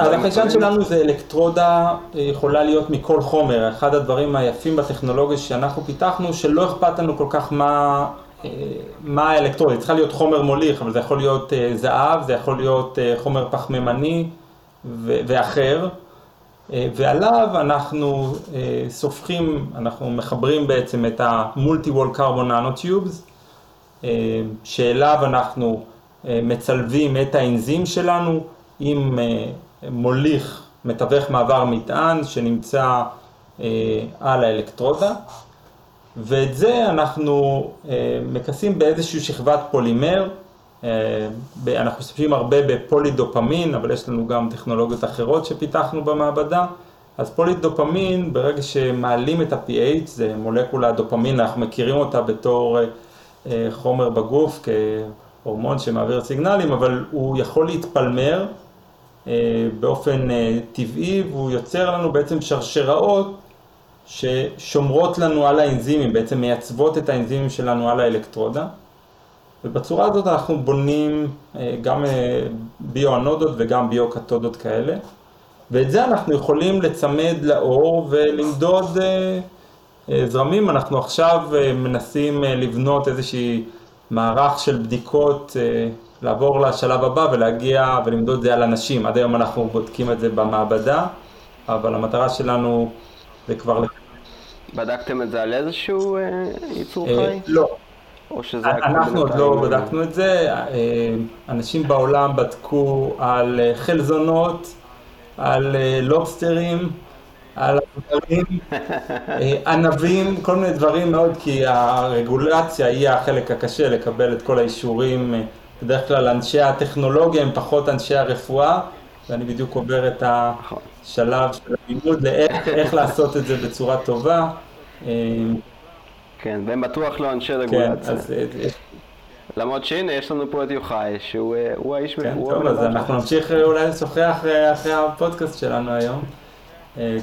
אז החיישן שלנו זה אלקטרודה, יכולה להיות מכל חומר. אחד הדברים היפים בטכנולוגיה שאנחנו פיתחנו, שלא אכפת לנו כל כך מה, מה האלקטרודה. צריכה להיות חומר מוליך, אבל זה יכול להיות זהב, זה יכול להיות חומר פחמימני ו... ואחר. ועליו אנחנו סופחים, אנחנו מחברים בעצם את המולטי וול קרבון ננו-טיובס, שאליו אנחנו מצלבים את האנזים שלנו עם מוליך מתווך מעבר מטען שנמצא על האלקטרודה, ואת זה אנחנו מכסים באיזושהי שכבת פולימר, אנחנו משתמשים הרבה בפולידופמין, אבל יש לנו גם טכנולוגיות אחרות שפיתחנו במעבדה. אז פולידופמין, ברגע שמעלים את ה-pH, זה מולקולה דופמין, אנחנו מכירים אותה בתור אה, חומר בגוף, כהורמון שמעביר סיגנלים, אבל הוא יכול להתפלמר אה, באופן אה, טבעי, והוא יוצר לנו בעצם שרשראות ששומרות לנו על האנזימים, בעצם מייצבות את האנזימים שלנו על האלקטרודה. ובצורה הזאת אנחנו בונים גם ביו-אנודות וגם ביו-קתודות כאלה. ואת זה אנחנו יכולים לצמד לאור ולמדוד אה, אה, זרמים. אנחנו עכשיו אה, מנסים לבנות איזושהי מערך של בדיקות, לעבור לשלב הבא ולהגיע ולמדוד את זה על אנשים. עד היום אנחנו בודקים את זה במעבדה, אבל המטרה שלנו זה כבר... בדקתם את זה על איזשהו ייצור חי? לא. או שזה אנחנו עוד לא בדקנו את זה, אנשים בעולם בדקו על חלזונות, על אה, לובסטרים, על אה, ענבים, כל מיני דברים מאוד, כי הרגולציה היא החלק הקשה לקבל את כל האישורים. אה, בדרך כלל אנשי הטכנולוגיה הם פחות אנשי הרפואה, ואני בדיוק עובר את השלב של הלימוד לאיך לעשות את זה בצורה טובה. כן, והם בטוח לא אנשי רגולציה. כן, אז למרות שהנה, יש לנו פה את יוחאי, שהוא אה, האיש... כן, טוב, אז אנחנו נמשיך אה, אולי לשוחח אה, אחרי הפודקאסט שלנו היום,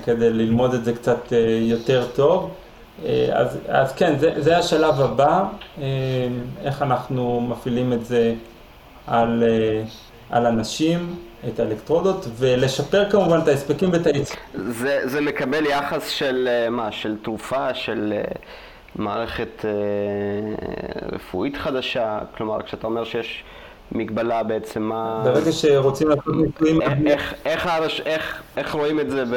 כדי ללמוד את זה קצת יותר טוב. אז, אז כן, זה, זה השלב הבא, איך אנחנו מפעילים את זה על, על אנשים, את האלקטרודות, ולשפר כמובן את ההספקים ואת היצ... זה, זה מקבל יחס של מה? של תרופה, של... מערכת אה, רפואית חדשה? כלומר, כשאתה אומר שיש מגבלה בעצם, מה... ברגע שרוצים לעשות ניסויים... איך, איך, איך, איך, איך, איך רואים את זה ב,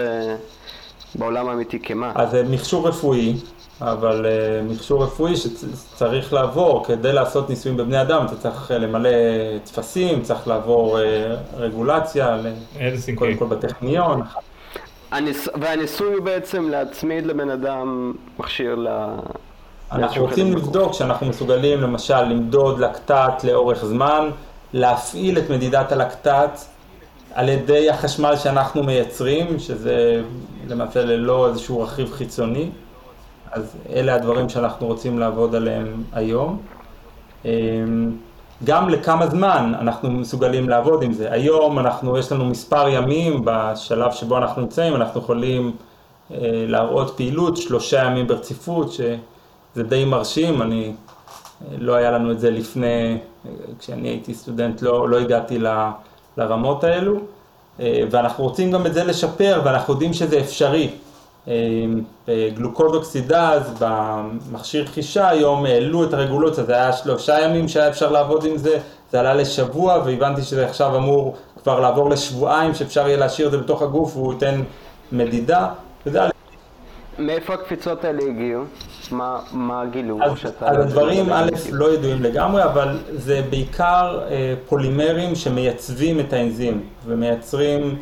בעולם האמיתי כמה? אז זה מכשור רפואי, אבל uh, מכשור רפואי שצריך לעבור, כדי לעשות ניסויים בבני אדם, אתה צריך למלא טפסים, צריך לעבור uh, רגולציה, קודם כל בטכניון. הניס... והניסוי הוא בעצם להצמיד לבן אדם מכשיר ל... אנחנו רוצים לבדוק שאנחנו מסוגלים למשל למדוד לקטט לאורך זמן, להפעיל את מדידת הלקטט על ידי החשמל שאנחנו מייצרים, שזה למעשה ללא איזשהו רכיב חיצוני. אז אלה הדברים שאנחנו רוצים לעבוד עליהם היום. אמ, גם לכמה זמן אנחנו מסוגלים לעבוד עם זה. היום אנחנו, יש לנו מספר ימים בשלב שבו אנחנו נמצאים, אנחנו יכולים אה, להראות פעילות שלושה ימים ברציפות, שזה די מרשים, אני, אה, לא היה לנו את זה לפני, אה, כשאני הייתי סטודנט לא, לא הגעתי ל, לרמות האלו, אה, ואנחנו רוצים גם את זה לשפר, ואנחנו יודעים שזה אפשרי. גלוקוז אוקסידז במכשיר חישה היום העלו את הרגולציה, זה היה שלושה ימים שהיה אפשר לעבוד עם זה, זה עלה לשבוע והבנתי שזה עכשיו אמור כבר לעבור לשבועיים שאפשר יהיה להשאיר את זה בתוך הגוף והוא ייתן מדידה. מאיפה הקפיצות האלה הגיעו? מה, מה גילו? אז, אז הדברים א' לא ידועים לגמרי, אבל זה בעיקר אה, פולימרים שמייצבים את האנזים ומייצרים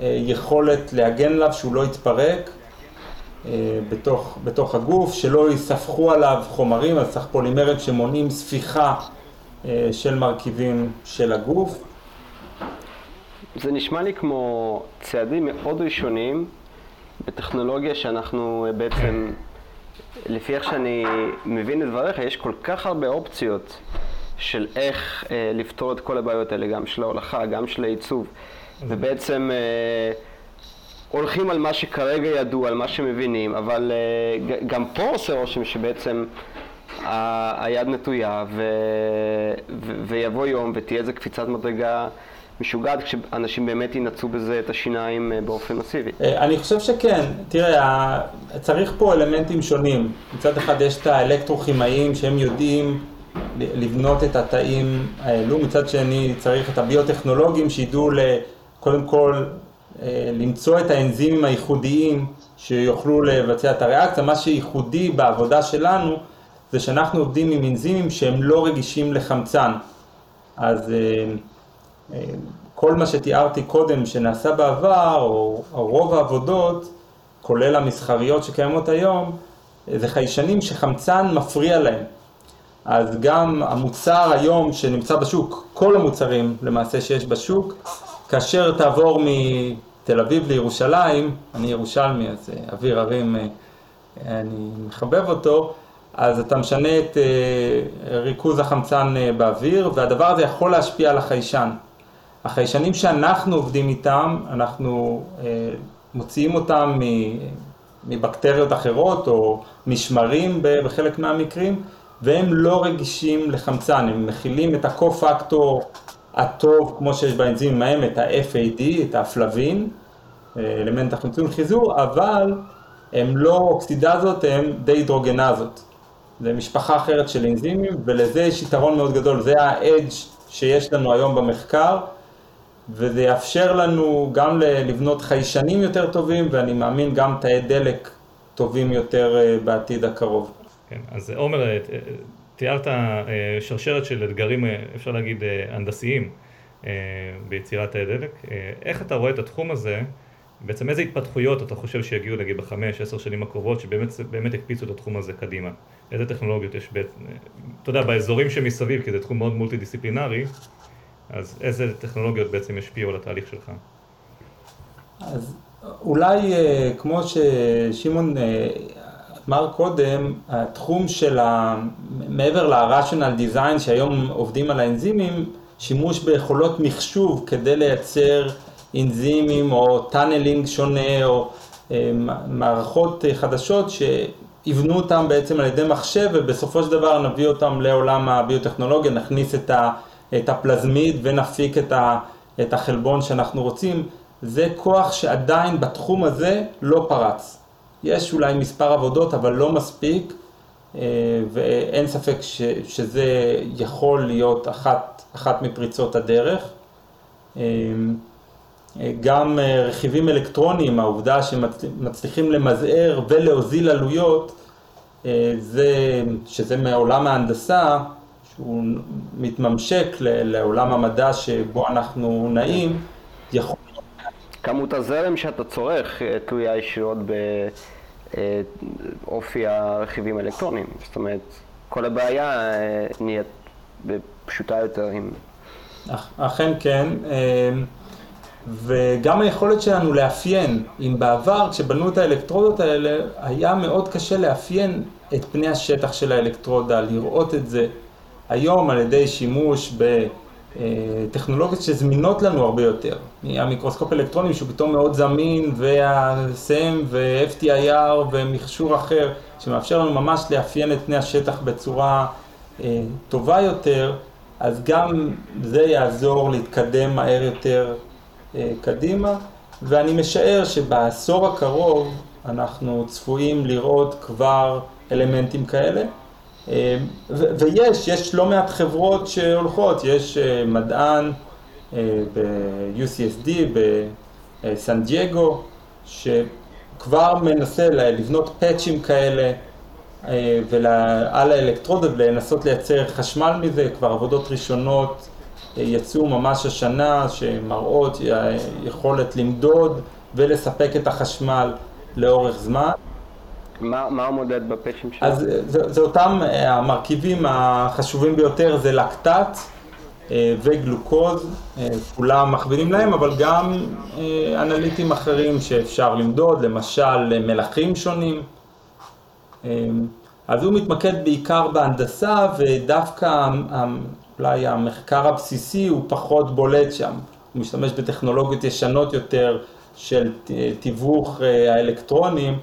אה, יכולת להגן עליו שהוא לא יתפרק אה, בתוך, בתוך הגוף, שלא יספחו עליו חומרים, אז צריך פולימרים שמונעים ספיחה אה, של מרכיבים של הגוף. זה נשמע לי כמו צעדים מאוד ראשונים בטכנולוגיה שאנחנו אה, בעצם, לפי איך שאני מבין את דבריך, יש כל כך הרבה אופציות של איך אה, לפתור את כל הבעיות האלה, גם של ההולכה, גם של העיצוב, ובעצם אה, הולכים על מה שכרגע ידוע, על מה שמבינים, אבל uh, גם פה עושה רושם שבעצם ה- היד נטויה ו- ו- ויבוא יום ותהיה איזה קפיצת מדרגה משוגעת כשאנשים באמת ינצו בזה את השיניים uh, באופן מסיבי. אה, אני חושב שכן, תראה, צריך פה אלמנטים שונים. מצד אחד יש את האלקטרוכימאים שהם יודעים לבנות את התאים האלו, מצד שני צריך את הביוטכנולוגים שידעו קודם כל אה, למצוא את האנזימים הייחודיים שיוכלו לבצע את הריאקציה. מה שייחודי בעבודה שלנו זה שאנחנו עובדים עם אנזימים שהם לא רגישים לחמצן. אז אה, אה, כל מה שתיארתי קודם שנעשה בעבר, או, רוב העבודות, כולל המסחריות שקיימות היום, זה חיישנים שחמצן מפריע להם. אז גם המוצר היום שנמצא בשוק, כל המוצרים למעשה שיש בשוק, כאשר תעבור מתל אביב לירושלים, אני ירושלמי אז אה, אוויר הרים, אה, אני מחבב אותו, אז אתה משנה את אה, ריכוז החמצן באוויר והדבר הזה יכול להשפיע על החיישן. החיישנים שאנחנו עובדים איתם, אנחנו מוציאים אותם מבקטריות אחרות או משמרים בחלק מהמקרים, והם לא רגישים לחמצן, הם מכילים את הקו-פקטור הטוב, כמו שיש באנזימים ההם, את ה-FAD, את הפלבין, אלמנט החמצון חיזור, אבל הם לא אוקסידזות, הם דיהידרוגנזות. זה משפחה אחרת של אנזימים, ולזה יש יתרון מאוד גדול, זה ה-edge שיש לנו היום במחקר, וזה יאפשר לנו גם לבנות חיישנים יותר טובים, ואני מאמין גם תאי דלק טובים יותר אה, בעתיד הקרוב. כן, אז עומר, אה, תיארת אה, שרשרת של אתגרים, אפשר להגיד, הנדסיים ביצירת תאי דלק. איך אתה רואה את התחום הזה? בעצם איזה התפתחויות אתה חושב שיגיעו נגיד בחמש, עשר שנים הקרובות שבאמת יקפיצו את התחום הזה קדימה? איזה טכנולוגיות יש, אתה יודע, באזורים שמסביב, כי זה תחום מאוד מולטי דיסציפלינרי, אז איזה טכנולוגיות בעצם ישפיעו על התהליך שלך? אז אולי אה, כמו ששמעון אה, אמר קודם, התחום של ה... מעבר ל-rational design שהיום עובדים על האנזימים, שימוש ביכולות מחשוב כדי לייצר אנזימים או tunneling שונה או אה, מערכות חדשות שיבנו אותם בעצם על ידי מחשב ובסופו של דבר נביא אותם לעולם הביוטכנולוגיה, נכניס את ה... את הפלזמיד ונפיק את, ה, את החלבון שאנחנו רוצים, זה כוח שעדיין בתחום הזה לא פרץ. יש אולי מספר עבודות, אבל לא מספיק, אה, ואין ספק ש, שזה יכול להיות אחת, אחת מפריצות הדרך. אה, גם אה, רכיבים אלקטרוניים, העובדה שמצליחים למזער ולהוזיל עלויות, זה, שזה מעולם ההנדסה, שהוא מתממשק לעולם המדע שבו אנחנו נעים, יכול... כמות הזרם שאתה צורך אה, תלויה ישירות באופי אה, הרכיבים האלקטרוניים. זאת אומרת, כל הבעיה אה, נהיית פשוטה יותר עם... אכן כן, וגם היכולת שלנו לאפיין, אם בעבר כשבנו את האלקטרודות האלה, היה מאוד קשה לאפיין את פני השטח של האלקטרודה, לראות את זה. היום על ידי שימוש בטכנולוגיות שזמינות לנו הרבה יותר. המיקרוסקופ אלקטרוני שהוא פתאום מאוד זמין, וה-SEM ו-FTIR ומכשור אחר, שמאפשר לנו ממש לאפיין את פני השטח בצורה אה, טובה יותר, אז גם זה יעזור להתקדם מהר יותר אה, קדימה, ואני משער שבעשור הקרוב אנחנו צפויים לראות כבר אלמנטים כאלה. אמ, ויש, יש לא מעט חברות שהולכות, יש אה, מדען אה, ב-UCSD, בסן דייגו, שכבר מנסה לבנות פאצ'ים כאלה אה, על האלקטרודות ולנסות לייצר חשמל מזה, כבר עבודות ראשונות יצאו ממש השנה שמראות יכולת למדוד ולספק את החשמל לאורך זמן. מה, מה מודד בפאצ'ים שלו? אז זה, זה אותם אה, המרכיבים החשובים ביותר, זה לקטט אה, וגלוקוז, אה, כולם מכווינים להם, אבל גם אנליטים אחרים שאפשר למדוד, למשל מלחים שונים. אז הוא מתמקד בעיקר בהנדסה, ודווקא אולי המחקר הבסיסי הוא פחות בולט שם. הוא משתמש בטכנולוגיות ישנות יותר של תיווך האלקטרונים.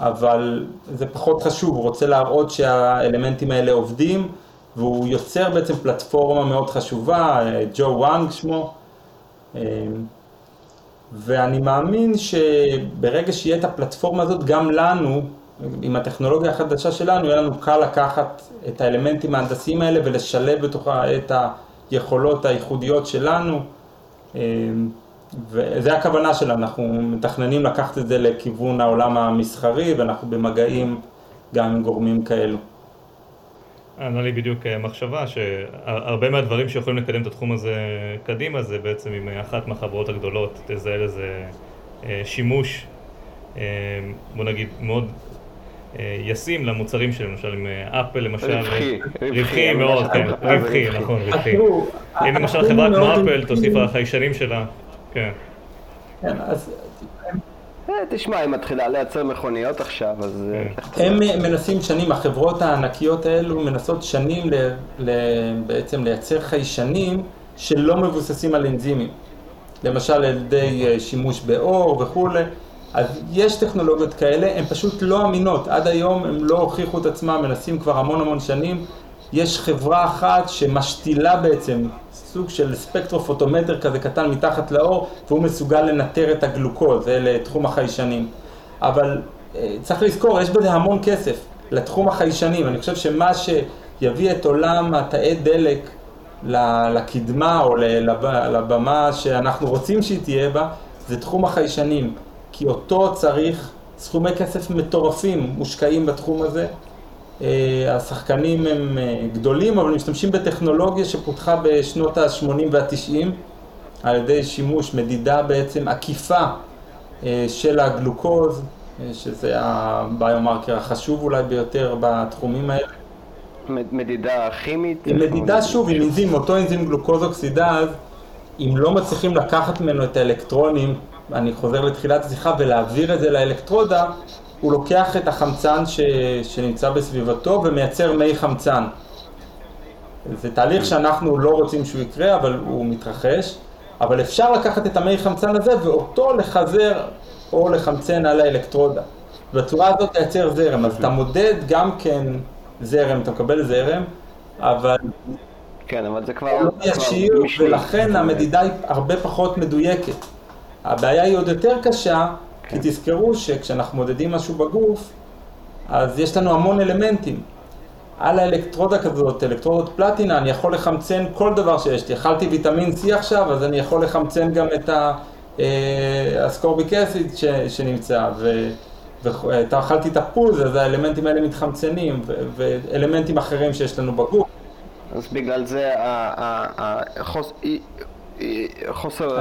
אבל זה פחות חשוב, הוא רוצה להראות שהאלמנטים האלה עובדים, והוא יוצר בעצם פלטפורמה מאוד חשובה, ג'ו וואנג שמו, אה, ואני מאמין שברגע שיהיה את הפלטפורמה הזאת, גם לנו, עם הטכנולוגיה החדשה שלנו, יהיה לנו קל לקחת את האלמנטים ההנדסיים האלה ולשלב בתוכה את היכולות הייחודיות שלנו. אה, וזה הכוונה שלנו, אנחנו מתכננים לקחת את זה לכיוון העולם המסחרי ואנחנו במגעים גם עם גורמים כאלו. ענה לי בדיוק מחשבה שהרבה מהדברים שיכולים לקדם את התחום הזה קדימה זה בעצם אם אחת מהחברות הגדולות תזהה לזה שימוש, בוא נגיד, מאוד ישים למוצרים שלהם, למשל עם אפל למשל. רווחי. רווחי מאוד, כן, רווחי, נכון, רווחי. אם למשל חברה כמו אפל תוסיף על החיישנים שלה, כן. כן, אז... תשמע, היא מתחילה לייצר מכוניות עכשיו, אז... הם מנסים שנים, החברות הענקיות האלו מנסות שנים בעצם לייצר חיישנים שלא מבוססים על אנזימים. למשל על ידי שימוש באור וכולי. אז יש טכנולוגיות כאלה, הן פשוט לא אמינות, עד היום הם לא הוכיחו את עצמם, מנסים כבר המון המון שנים. יש חברה אחת שמשתילה בעצם סוג של ספקטרופוטומטר כזה קטן מתחת לאור, והוא מסוגל לנטר את הגלוקוז, זה לתחום החיישנים. אבל צריך לזכור, יש בזה המון כסף לתחום החיישנים. אני חושב שמה שיביא את עולם התאי דלק לקדמה או לבמה שאנחנו רוצים שהיא תהיה בה, זה תחום החיישנים. כי אותו צריך סכומי כסף מטורפים מושקעים בתחום הזה. השחקנים הם גדולים, אבל משתמשים בטכנולוגיה שפותחה בשנות ה-80 וה-90 על ידי שימוש, מדידה בעצם עקיפה של הגלוקוז, שזה הביומרקר החשוב אולי ביותר בתחומים האלה. מדידה כימית? מדידה שוב, עם אנזים, אותו אנזים גלוקוז אוקסידז, אם לא מצליחים לקחת ממנו את האלקטרונים, אני חוזר לתחילת השיחה, ולהעביר את זה לאלקטרודה, הוא לוקח את החמצן ש... שנמצא בסביבתו ומייצר מי חמצן. זה תהליך שאנחנו לא רוצים שהוא יקרה, אבל הוא מתרחש. אבל אפשר לקחת את המי חמצן הזה ואותו לחזר או לחמצן על האלקטרודה. בצורה הזאת לייצר זרם. אז אתה מודד גם כן זרם, אתה מקבל זרם, אבל... כן, אבל זה כבר... לא ישיר, ולכן המדידה היא הרבה פחות מדויקת. הבעיה היא עוד יותר קשה, כי תזכרו שכשאנחנו מודדים משהו בגוף, אז יש לנו המון אלמנטים. על האלקטרודה כזאת, אלקטרודות פלטינה, אני יכול לחמצן כל דבר שיש לי. אכלתי ויטמין C עכשיו, אז אני יכול לחמצן גם את האסקורביק אסיד שנמצא, ואכלתי תפוז, אז האלמנטים האלה מתחמצנים, ואלמנטים אחרים שיש לנו בגוף. אז בגלל זה חוסר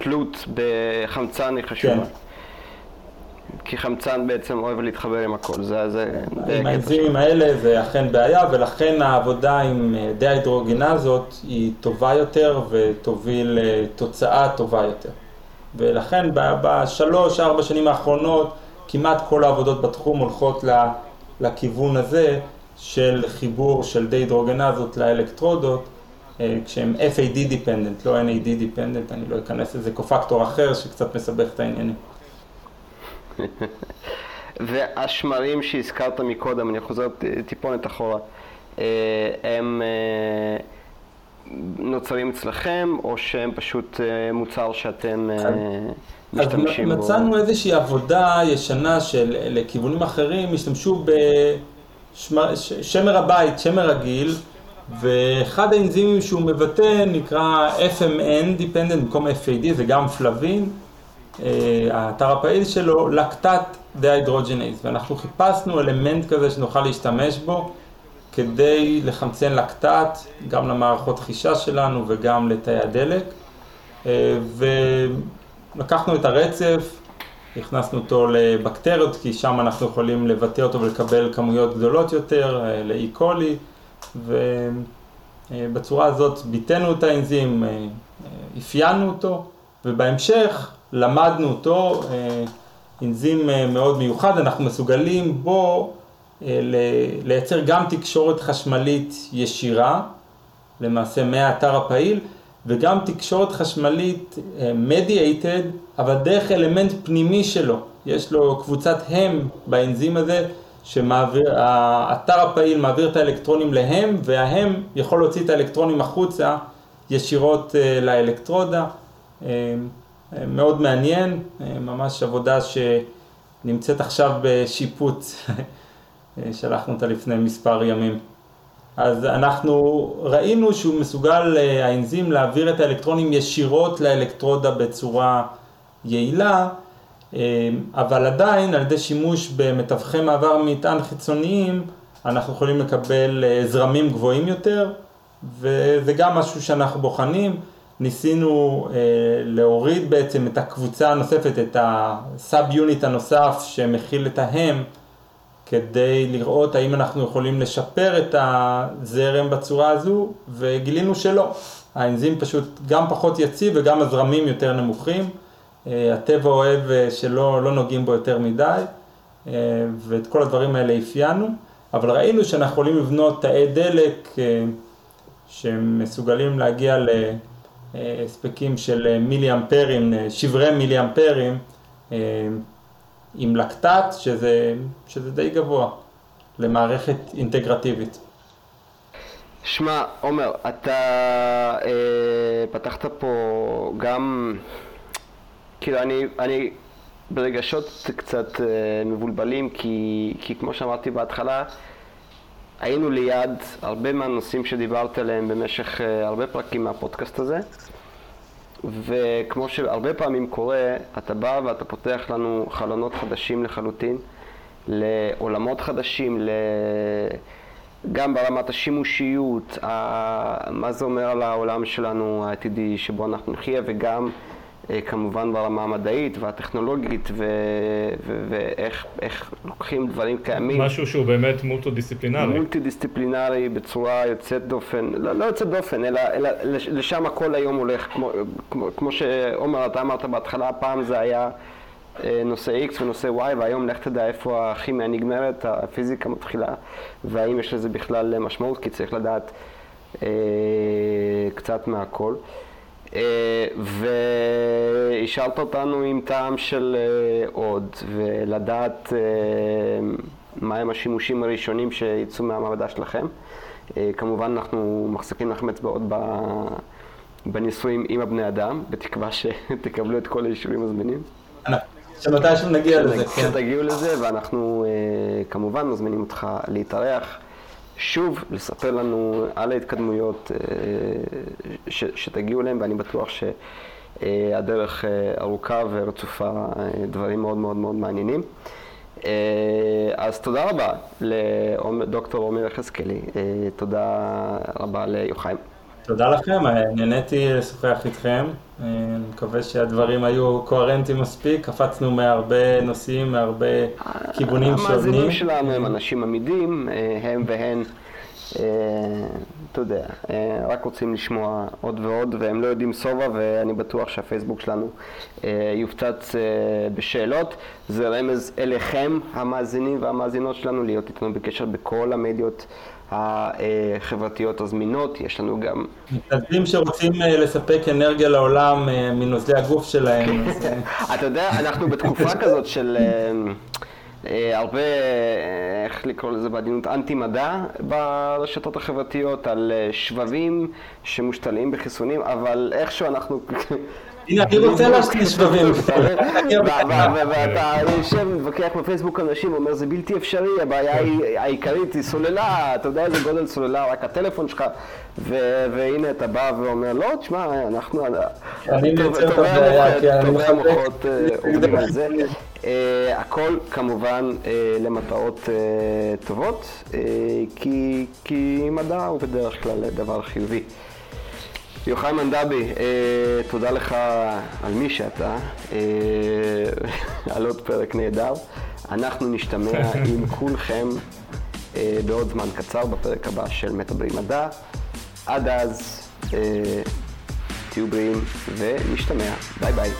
תלות בחמצן היא חשובה. כן. כי חמצן בעצם אוהב להתחבר עם הכל, זה... זה עם האנזימים האלה זה אכן בעיה, ולכן העבודה עם דיהידרוגנזות היא טובה יותר ותוביל לתוצאה טובה יותר. ולכן בשלוש, ארבע שנים האחרונות, כמעט כל העבודות בתחום הולכות לכיוון הזה של חיבור של דיהידרוגנזות לאלקטרודות. כשהם FAD dependent, לא NAD dependent, אני לא אכנס לזה קופקטור אחר שקצת מסבך את העניינים. (laughs) והשמרים שהזכרת מקודם, אני חוזר טיפונת אחורה, הם נוצרים אצלכם, או שהם פשוט מוצר שאתם משתמשים בו? אז מצאנו איזושהי עבודה ישנה של לכיוונים אחרים, השתמשו בשמר הבית, שמר רגיל, ואחד האנזימים שהוא מבטא נקרא FMN, Dependent במקום FAD, זה גם פלבין. האתר הפעיל שלו, lactate dehydrogenase, ואנחנו חיפשנו אלמנט כזה שנוכל להשתמש בו כדי לחמצן לקטט, גם למערכות חישה שלנו וגם לתאי הדלק. ולקחנו את הרצף, הכנסנו אותו לבקטריות, כי שם אנחנו יכולים לבטא אותו ולקבל כמויות גדולות יותר, ל E. coli. ובצורה הזאת ביטאנו את האנזים, אפיינו אותו, ובהמשך למדנו אותו, אנזים מאוד מיוחד, אנחנו מסוגלים בו לייצר גם תקשורת חשמלית ישירה, למעשה מהאתר הפעיל, וגם תקשורת חשמלית מדיאטד, אבל דרך אלמנט פנימי שלו, יש לו קבוצת הם באנזים הזה, שהאתר הפעיל מעביר את האלקטרונים להם, וההם יכול להוציא את האלקטרונים החוצה ישירות לאלקטרודה. מאוד מעניין, ממש עבודה שנמצאת עכשיו בשיפוץ, שלחנו אותה לפני מספר ימים. אז אנחנו ראינו שהוא מסוגל, האנזים, להעביר את האלקטרונים ישירות לאלקטרודה בצורה יעילה, אבל עדיין על ידי שימוש במתווכי מעבר מטען חיצוניים, אנחנו יכולים לקבל זרמים גבוהים יותר, וזה גם משהו שאנחנו בוחנים. ניסינו אה, להוריד בעצם את הקבוצה הנוספת, את הסאב יוניט הנוסף שמכיל את ההם, כדי לראות האם אנחנו יכולים לשפר את הזרם בצורה הזו, וגילינו שלא. האנזים פשוט גם פחות יציב וגם הזרמים יותר נמוכים. אה, הטבע אוהב אה, שלא לא נוגעים בו יותר מדי, אה, ואת כל הדברים האלה אפיינו, אבל ראינו שאנחנו יכולים לבנות תאי דלק שמסוגלים להגיע להספקים של מילי אמפרים, שברי מילי אמפרים, עם לקטט, שזה, שזה די גבוה למערכת אינטגרטיבית. שמע, עומר, אתה אה, פתחת פה גם, כאילו אני, אני ברגשות קצת אה, מבולבלים, כי, כי כמו שאמרתי בהתחלה, היינו ליד הרבה מהנושאים שדיברת עליהם במשך אה, הרבה פרקים מהפודקאסט הזה. וכמו שהרבה פעמים קורה, אתה בא ואתה פותח לנו חלונות חדשים לחלוטין, לעולמות חדשים, ל... גם ברמת השימושיות, מה זה אומר על העולם שלנו העתידי שבו אנחנו נחיה, וגם כמובן ברמה המדעית והטכנולוגית, ואיך לוקחים דברים קיימים. משהו שהוא באמת מולטו-דיסציפלינרי. מולטי-דיסציפלינרי בצורה יוצאת דופן, לא, לא יוצאת דופן, אלא, אלא לשם הכל היום הולך, כמו, כמו, כמו שעומר, אתה אמרת בהתחלה, פעם זה היה אה, נושא X ונושא Y, והיום לך תדע איפה הכימיה נגמרת, הפיזיקה מתחילה, והאם יש לזה בכלל משמעות, כי צריך לדעת אה, קצת מהכל. אה, והשארת אותנו עם טעם של אה, עוד, ולדעת אה, מהם השימושים הראשונים שיצאו מהמעבדה שלכם. כמובן אנחנו מחזיקים לכם אצבעות בניסויים עם הבני אדם, בתקווה שתקבלו את כל האישורים הזמינים. שמתישהו נגיע לזה, כן. כשתגיעו לזה, ואנחנו כמובן מזמינים אותך להתארח. שוב לספר לנו על ההתקדמויות אה, ש, שתגיעו אליהם, ואני בטוח שהדרך אה, ארוכה ורצופה אה, דברים מאוד מאוד מאוד מעניינים. אז תודה רבה לדוקטור עומר יחזקאלי, תודה רבה ליוחיים. תודה לכם, נהניתי לשוחח איתכם, אני מקווה שהדברים היו קוהרנטיים מספיק, קפצנו מהרבה נושאים, מהרבה כיוונים שונים. המאזינים שלנו הם אנשים עמידים, הם והן, אה, אתה יודע, אה, רק רוצים לשמוע עוד ועוד, והם לא יודעים שובע, ואני בטוח שהפייסבוק שלנו אה, יופצץ בשאלות. זה רמז אליכם, המאזינים והמאזינות שלנו, להיות איתנו בקשר בכל המדיות. החברתיות הזמינות, יש לנו גם... מתנדבים שרוצים אה, לספק אנרגיה לעולם אה, מנוזלי הגוף שלהם. אה. (laughs) אתה יודע, אנחנו בתקופה כזאת של... הרבה, איך לקרוא לזה בעדינות, אנטי-מדע ברשתות החברתיות, על שבבים שמושתלים בחיסונים, אבל איכשהו אנחנו (laughs) הנה, אני רוצה להשתין שבבים. ואתה יושב ומתווכח בפייסבוק אנשים, אומר זה בלתי אפשרי, הבעיה העיקרית היא סוללה, אתה יודע איזה גודל סוללה, רק הטלפון שלך, והנה אתה בא ואומר, לא, תשמע, אנחנו, טובי המוחות עובדים על זה. הכל כמובן למטרות טובות, כי מדע הוא בדרך כלל דבר חיובי. יוחאי מנדבי, אה, תודה לך על מי שאתה, אה, (laughs) על עוד פרק נהדר. אנחנו נשתמע (laughs) עם כולכם אה, בעוד זמן קצר בפרק הבא של מטאבלי מדע. עד אז, אה, תהיו בריאים ונשתמע. ביי ביי.